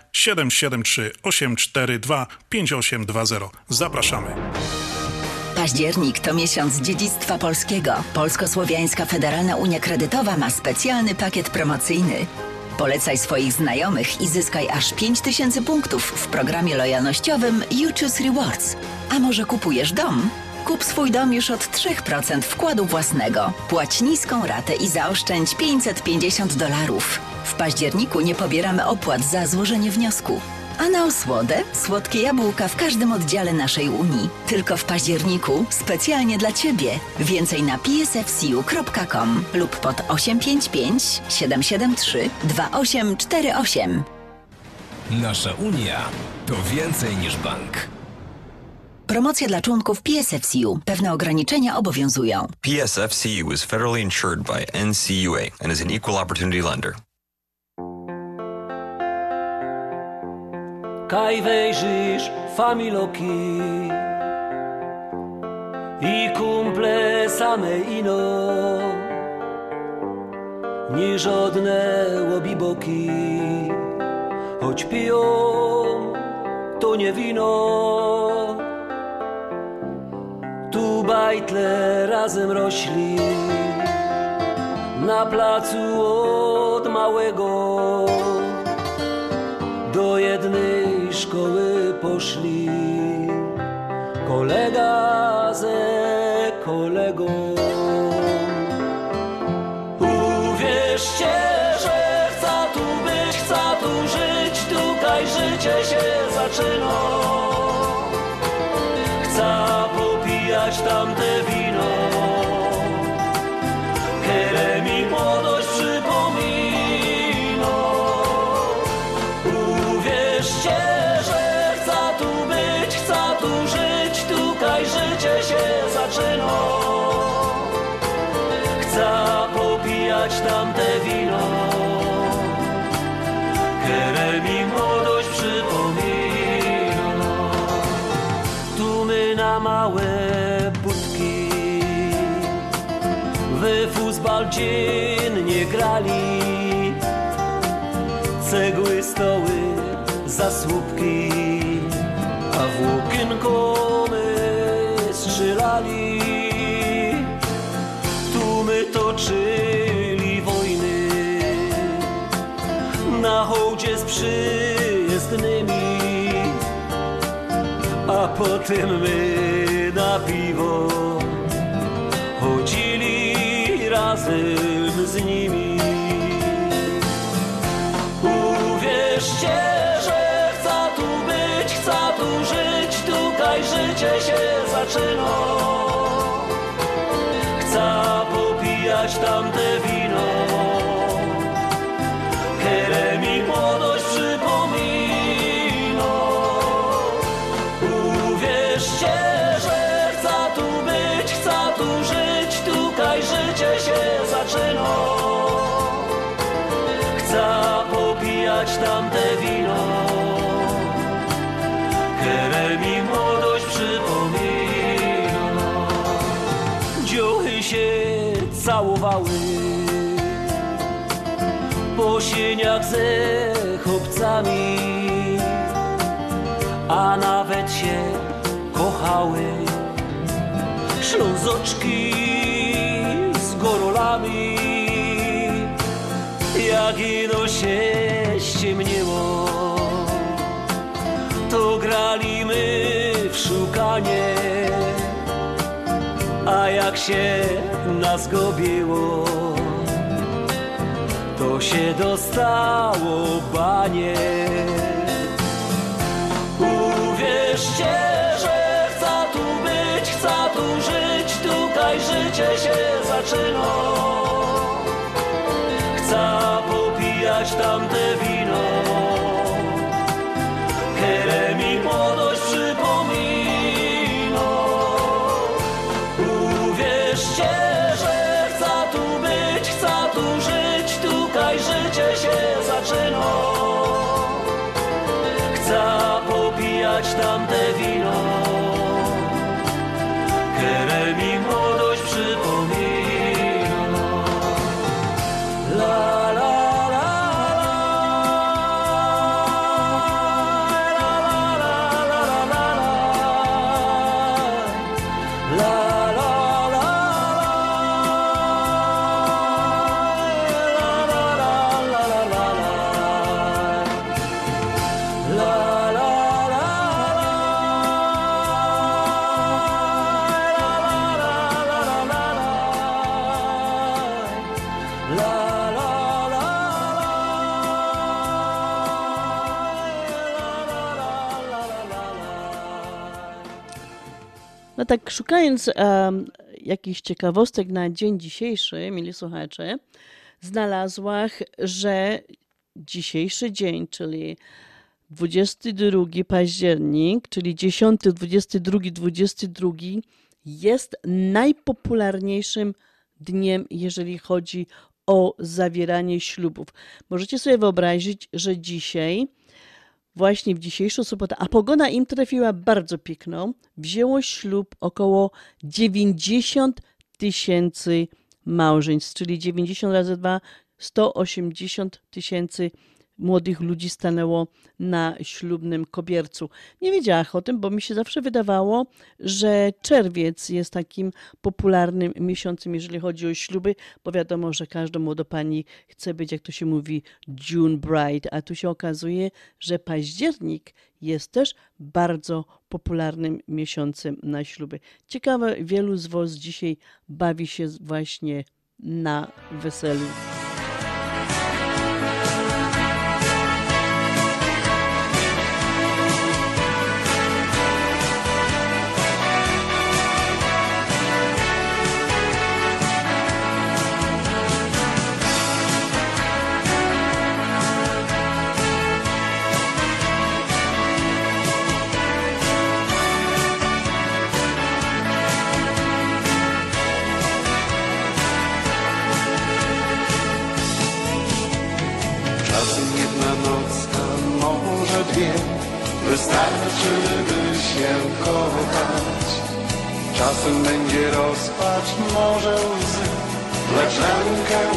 773 842 5820. Zapraszamy. Październik to miesiąc dziedzictwa polskiego. Polsko-Słowiańska Federalna Unia Kredytowa ma specjalny pakiet promocyjny. Polecaj swoich znajomych i zyskaj aż 5000 punktów w programie lojalnościowym You Choose Rewards. A może kupujesz dom? Kup swój dom już od 3% wkładu własnego. Płać niską ratę i zaoszczędź 550 dolarów. W październiku nie pobieramy opłat za złożenie wniosku. A na osłodę słodkie jabłka w każdym oddziale naszej Unii. Tylko w październiku specjalnie dla Ciebie. Więcej na psfcu.com lub pod 855 773 2848. Nasza Unia to więcej niż bank. Promocja dla członków PSFCU. Pewne ograniczenia obowiązują. PSFCU is federally insured by NCUA and is an equal opportunity lender. Kaj wejrzysz familoki i kumple same ino nie żadne łobiboki choć piją to nie wino tu bajtle razem rośli na placu od małego do jednej szkoły poszli kolega ze kolegą. Uwierzcie, że chcę tu być, chcę tu żyć, tutaj życie się zaczyna. Fuzbal dziennie grali cegły, stoły, zasłupki, a w łokienko my strzelali. Tu my toczyli wojny na hołdzie z przyjezdnymi, a potem my na piwo razem z nimi. Uwierzcie, że chcę tu być, chcę tu żyć, tutaj życie się zaczyna. Chcę popijać tamte wino, po sieniach ze chłopcami, a nawet się kochały. Ślązoczki z gorolami jak ino się ściemniło, to grali my w szukanie, a jak się nas gobiło, się dostało banie. Uwierzcie, że chcę tu być, chcę tu żyć, tutaj życie się zaczyna. Chcę popijać tamte wino, tak, szukając um, jakichś ciekawostek na dzień dzisiejszy, mieli słuchacze, znalazłam, że dzisiejszy dzień, czyli 22 październik, czyli 10, 22, 22 jest najpopularniejszym dniem, jeżeli chodzi o zawieranie ślubów. Możecie sobie wyobrazić, że dzisiaj, właśnie w dzisiejszą sobotę, a pogoda im trafiła bardzo piękną, wzięło ślub około 90 tysięcy małżeństw, czyli 90 razy 2, 180 tysięcy młodych ludzi stanęło na ślubnym kobiercu. Nie wiedziałam o tym, bo mi się zawsze wydawało, że czerwiec jest takim popularnym miesiącem, jeżeli chodzi o śluby, bo wiadomo, że każda młoda pani chce być, jak to się mówi, June bride, a tu się okazuje, że październik jest też bardzo popularnym miesiącem na śluby. Ciekawe, wielu z Was dzisiaj bawi się właśnie na weselu. Rozpacz, może łzy Lecz rękę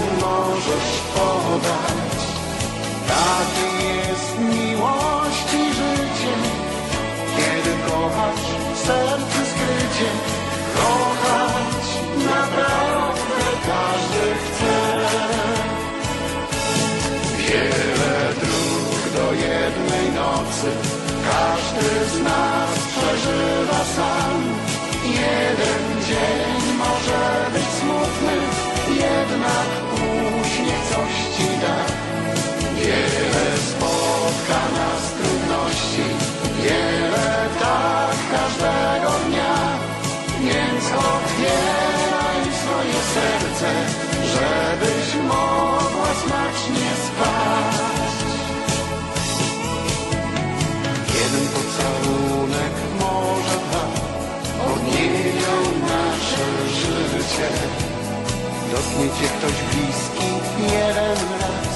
Dotknie cię ktoś bliski? Jeden raz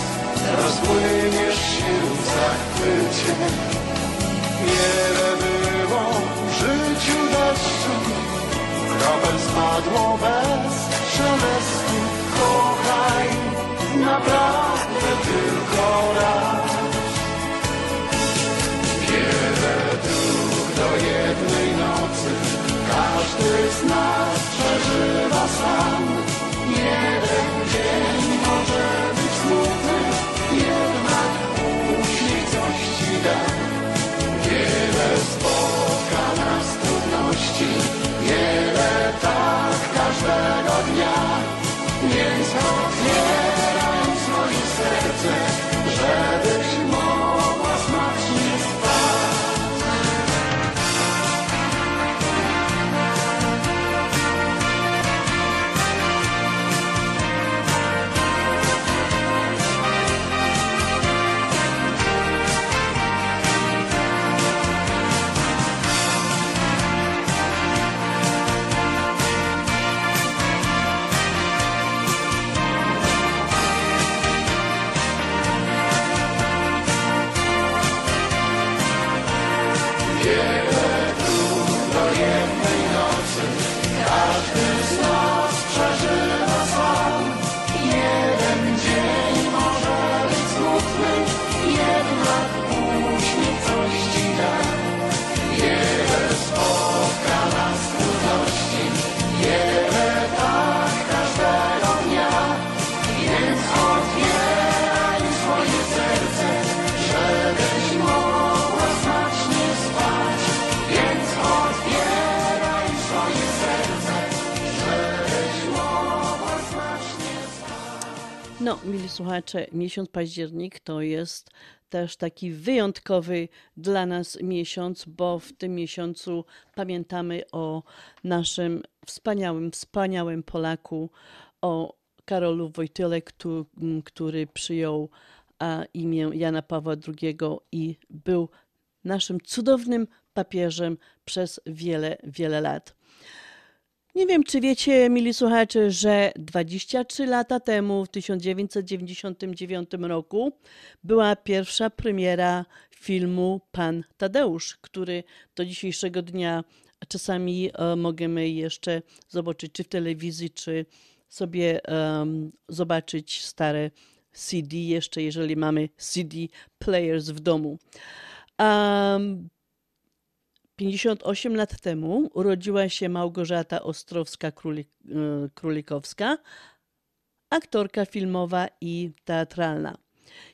Rozpłyniesz się w zachwycie. Wiele było w życiu deszczu. Kropel spadło bez szelestu Kochaj naprawdę tylko raz. Wiele dróg do jednej nocy. Każdy z nas przeżywa sam Jeden dzień mili słuchacze, miesiąc październik to jest też taki wyjątkowy dla nas miesiąc, bo w tym miesiącu pamiętamy o naszym wspaniałym, wspaniałym Polaku, o Karolu Wojtyle, któ- m, który przyjął imię Jana Pawła II i był naszym cudownym papieżem przez wiele, wiele lat. Nie wiem, czy wiecie, mili słuchacze, że 23 lata temu, w 1999 roku, była pierwsza premiera filmu Pan Tadeusz, który do dzisiejszego dnia czasami e, możemy jeszcze zobaczyć, czy w telewizji, czy sobie zobaczyć stare CD, jeszcze jeżeli mamy CD players w domu. 58 lat temu urodziła się Małgorzata Ostrowska-Królikowska, aktorka filmowa i teatralna.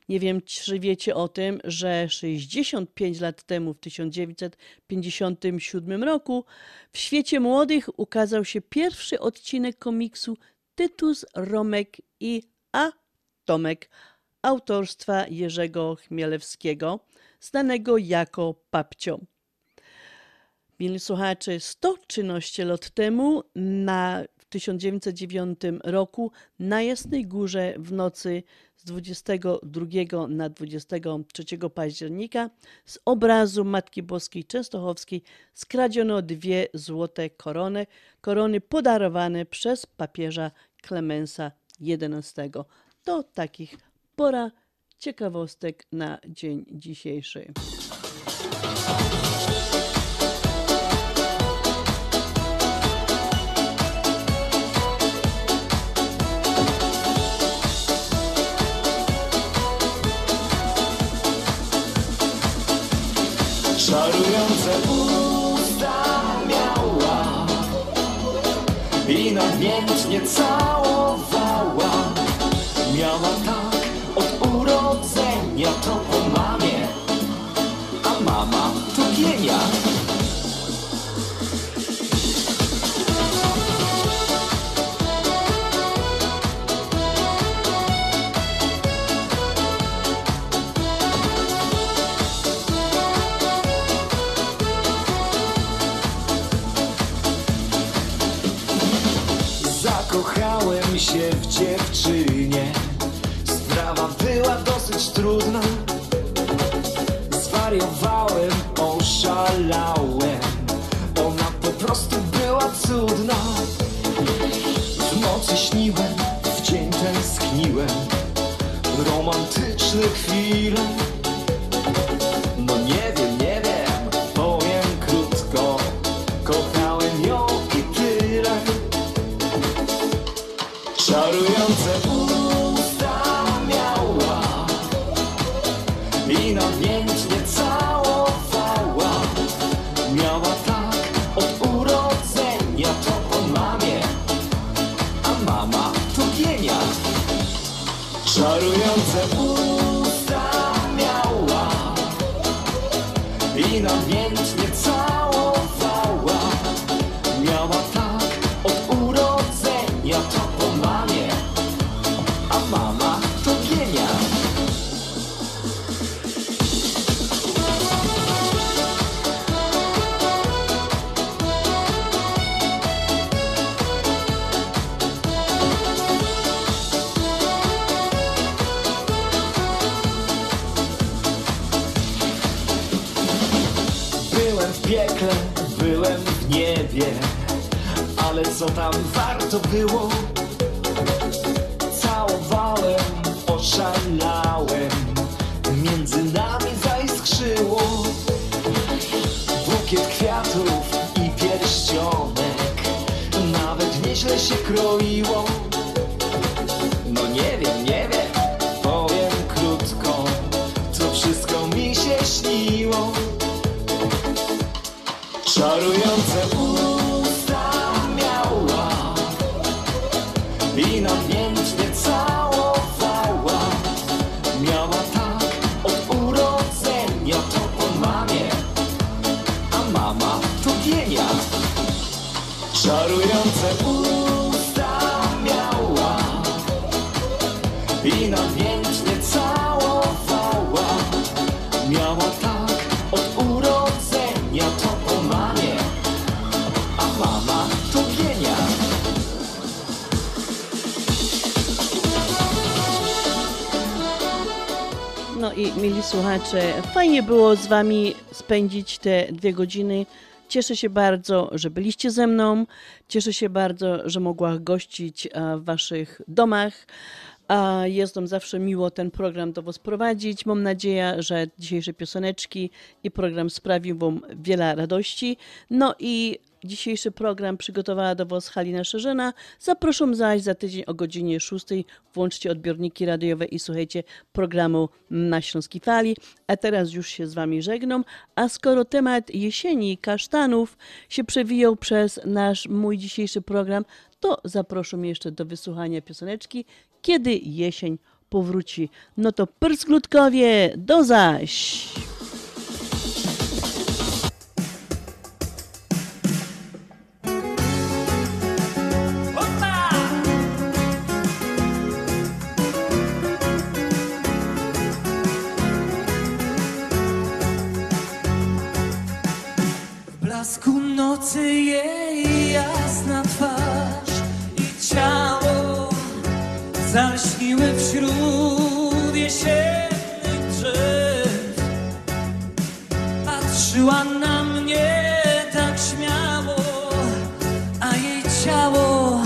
Nie wiem, czy wiecie o tym, że 65 lat temu, w 1957 roku, w świecie młodych ukazał się pierwszy odcinek komiksu Tytus, Romek i A. Tomek autorstwa Jerzego Chmielewskiego, znanego jako Papcio. Mili słuchacze, 113 lat temu, na, w 1909 roku, na Jasnej Górze w nocy z 22 na 23 października z obrazu Matki Boskiej Częstochowskiej skradziono dwie złote korony, korony podarowane przez papieża Klemensa XI. To takich pora ciekawostek na dzień dzisiejszy. I namiętnie całowała. Miała tak od urodzenia to po mamie. A mama to genial się w dziewczynie. Sprawa była dosyć trudna. Zwariowałem, oszalałem. Ona po prostu była cudna. W nocy śniłem, w dzień tęskniłem. Romantyczne chwile i mieli słuchacze, fajnie było z Wami spędzić te dwie godziny. Cieszę się bardzo, że byliście ze mną. Cieszę się bardzo, że mogła gościć e, w Waszych domach. Jest nam zawsze miło ten program do Was prowadzić. Mam nadzieję, że dzisiejsze pioseneczki i program sprawił Wam wiele radości. No i dzisiejszy program przygotowała do Was Halina Szerzena. Zapraszam zaś za tydzień o godzinie 6. Włączcie odbiorniki radiowe i słuchajcie programu na Śląskiej Fali. A teraz już się z Wami żegnam. A skoro temat jesieni kasztanów się przewijał przez nasz mój dzisiejszy program, to zapraszam jeszcze do wysłuchania pioseneczki Kiedy jesień powróci. No to prsklutkowie, do zaś! Nocy jej jasna twarz i ciało zalśniły wśród jesiennych drzew. Patrzyła na mnie tak śmiało, a jej ciało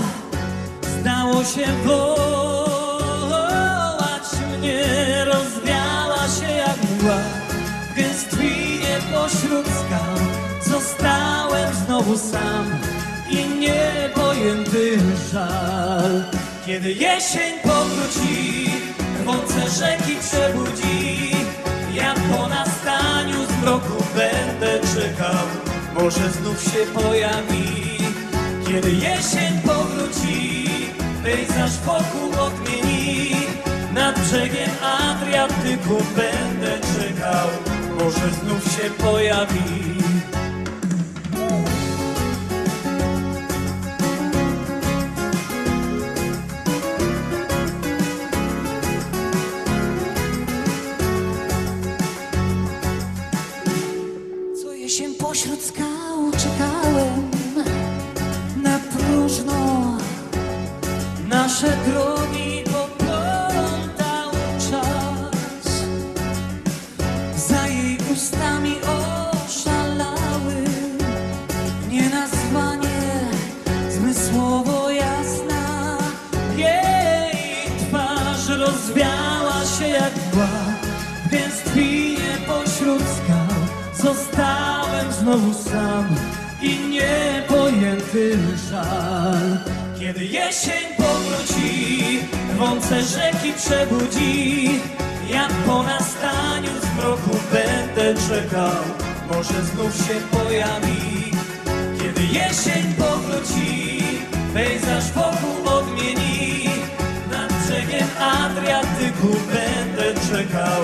zdało się wołać mnie. Rozwiała się jak mgła w gęstwinie pośród znowu sam i niepojęty żal. Kiedy jesień powróci, rwące rzeki przebudzi, ja po nastaniu zmroku będę czekał, może znów się pojawi. Kiedy jesień powróci, pejzaż wokół odmieni, nad brzegiem Adriatyku będę czekał, może znów się pojawi. Nasze drogi poplątał czas. Za jej ustami oszalały nienazwanie zmysłowo jasna. Jej twarz rozwiała się jak mgła w gęstwinie pośród skał. Zostałem znowu sam i niepojęty żal kiedy jesień powróci rwące rzeki przebudzi. Jak po nastaniu zmroku będę czekał może znów się pojawi. Kiedy jesień powróci pejzaż wokół odmieni. Nad brzegiem Adriatyku będę czekał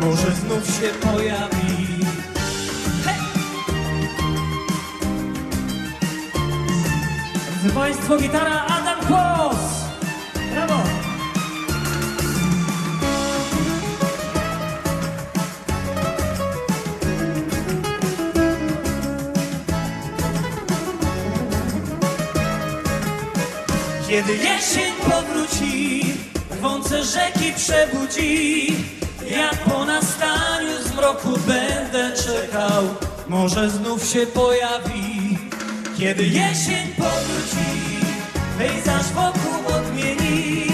może znów się pojawi Drodzy Państwo, gitara Adam Kłos! Brawo! Kiedy jesień powróci, rwące rzeki przebudzi, ja po nastaniu zmroku będę czekał, może znów się pojawi. Kiedy jesień powróci, pejzaż wokół odmieni,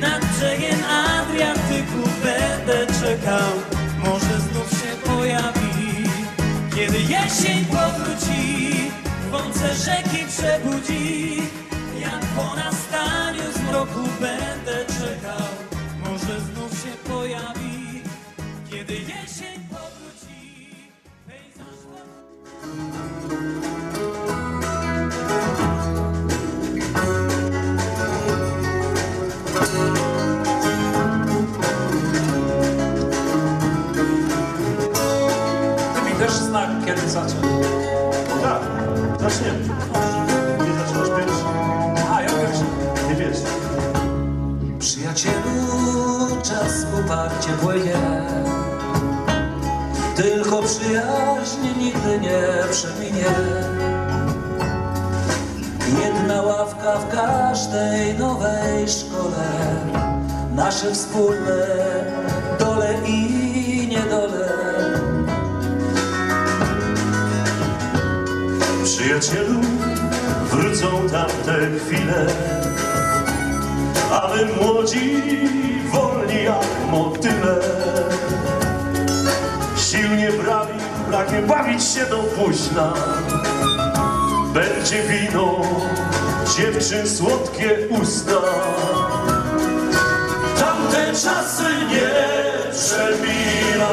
nad brzegiem Adriatyku będę czekał, może znów się pojawi. Kiedy jesień powróci, rwące rzeki przebudzi, jak po nastaniu kiedy zacząć. Tak, zaczniemy. Nie zaczynasz pierwszy. A, ja pierwszy. Nie wiesz. Przyjacielu, czas poparcie płynie Tylko przyjaźń nigdy nie przeminie Jedna ławka w każdej nowej szkole Nasze wspólne dole i Przyjacielu, wrócą tamte chwile, a my młodzi, wolni jak motyle. Sił nie brali, pragnie bawić się do późna. Będzie wino, dziewczyn słodkie usta. Tamte czasy nie przeminą.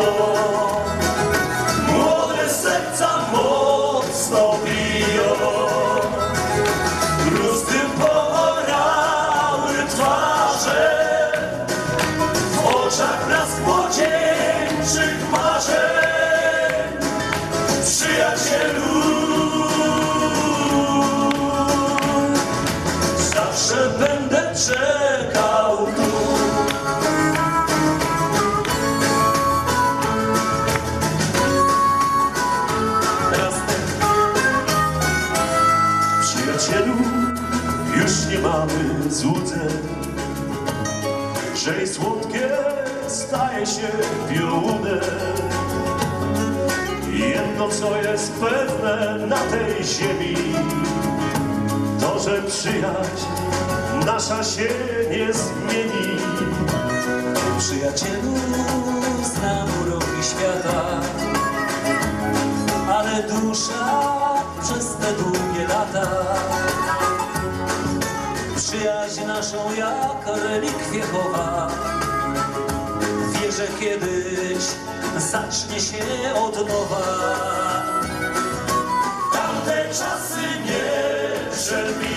Że i słodkie staje się białudem. Jedno, co jest pewne na tej ziemi, to, że przyjaźń nasza się nie zmieni. Przyjacielu, znam uroki świata, ale dusza przez te długie lata przyjaźń naszą jak relikwie chowa. Wierzę kiedyś zacznie się od nowa. Tamte czasy nie przeminą.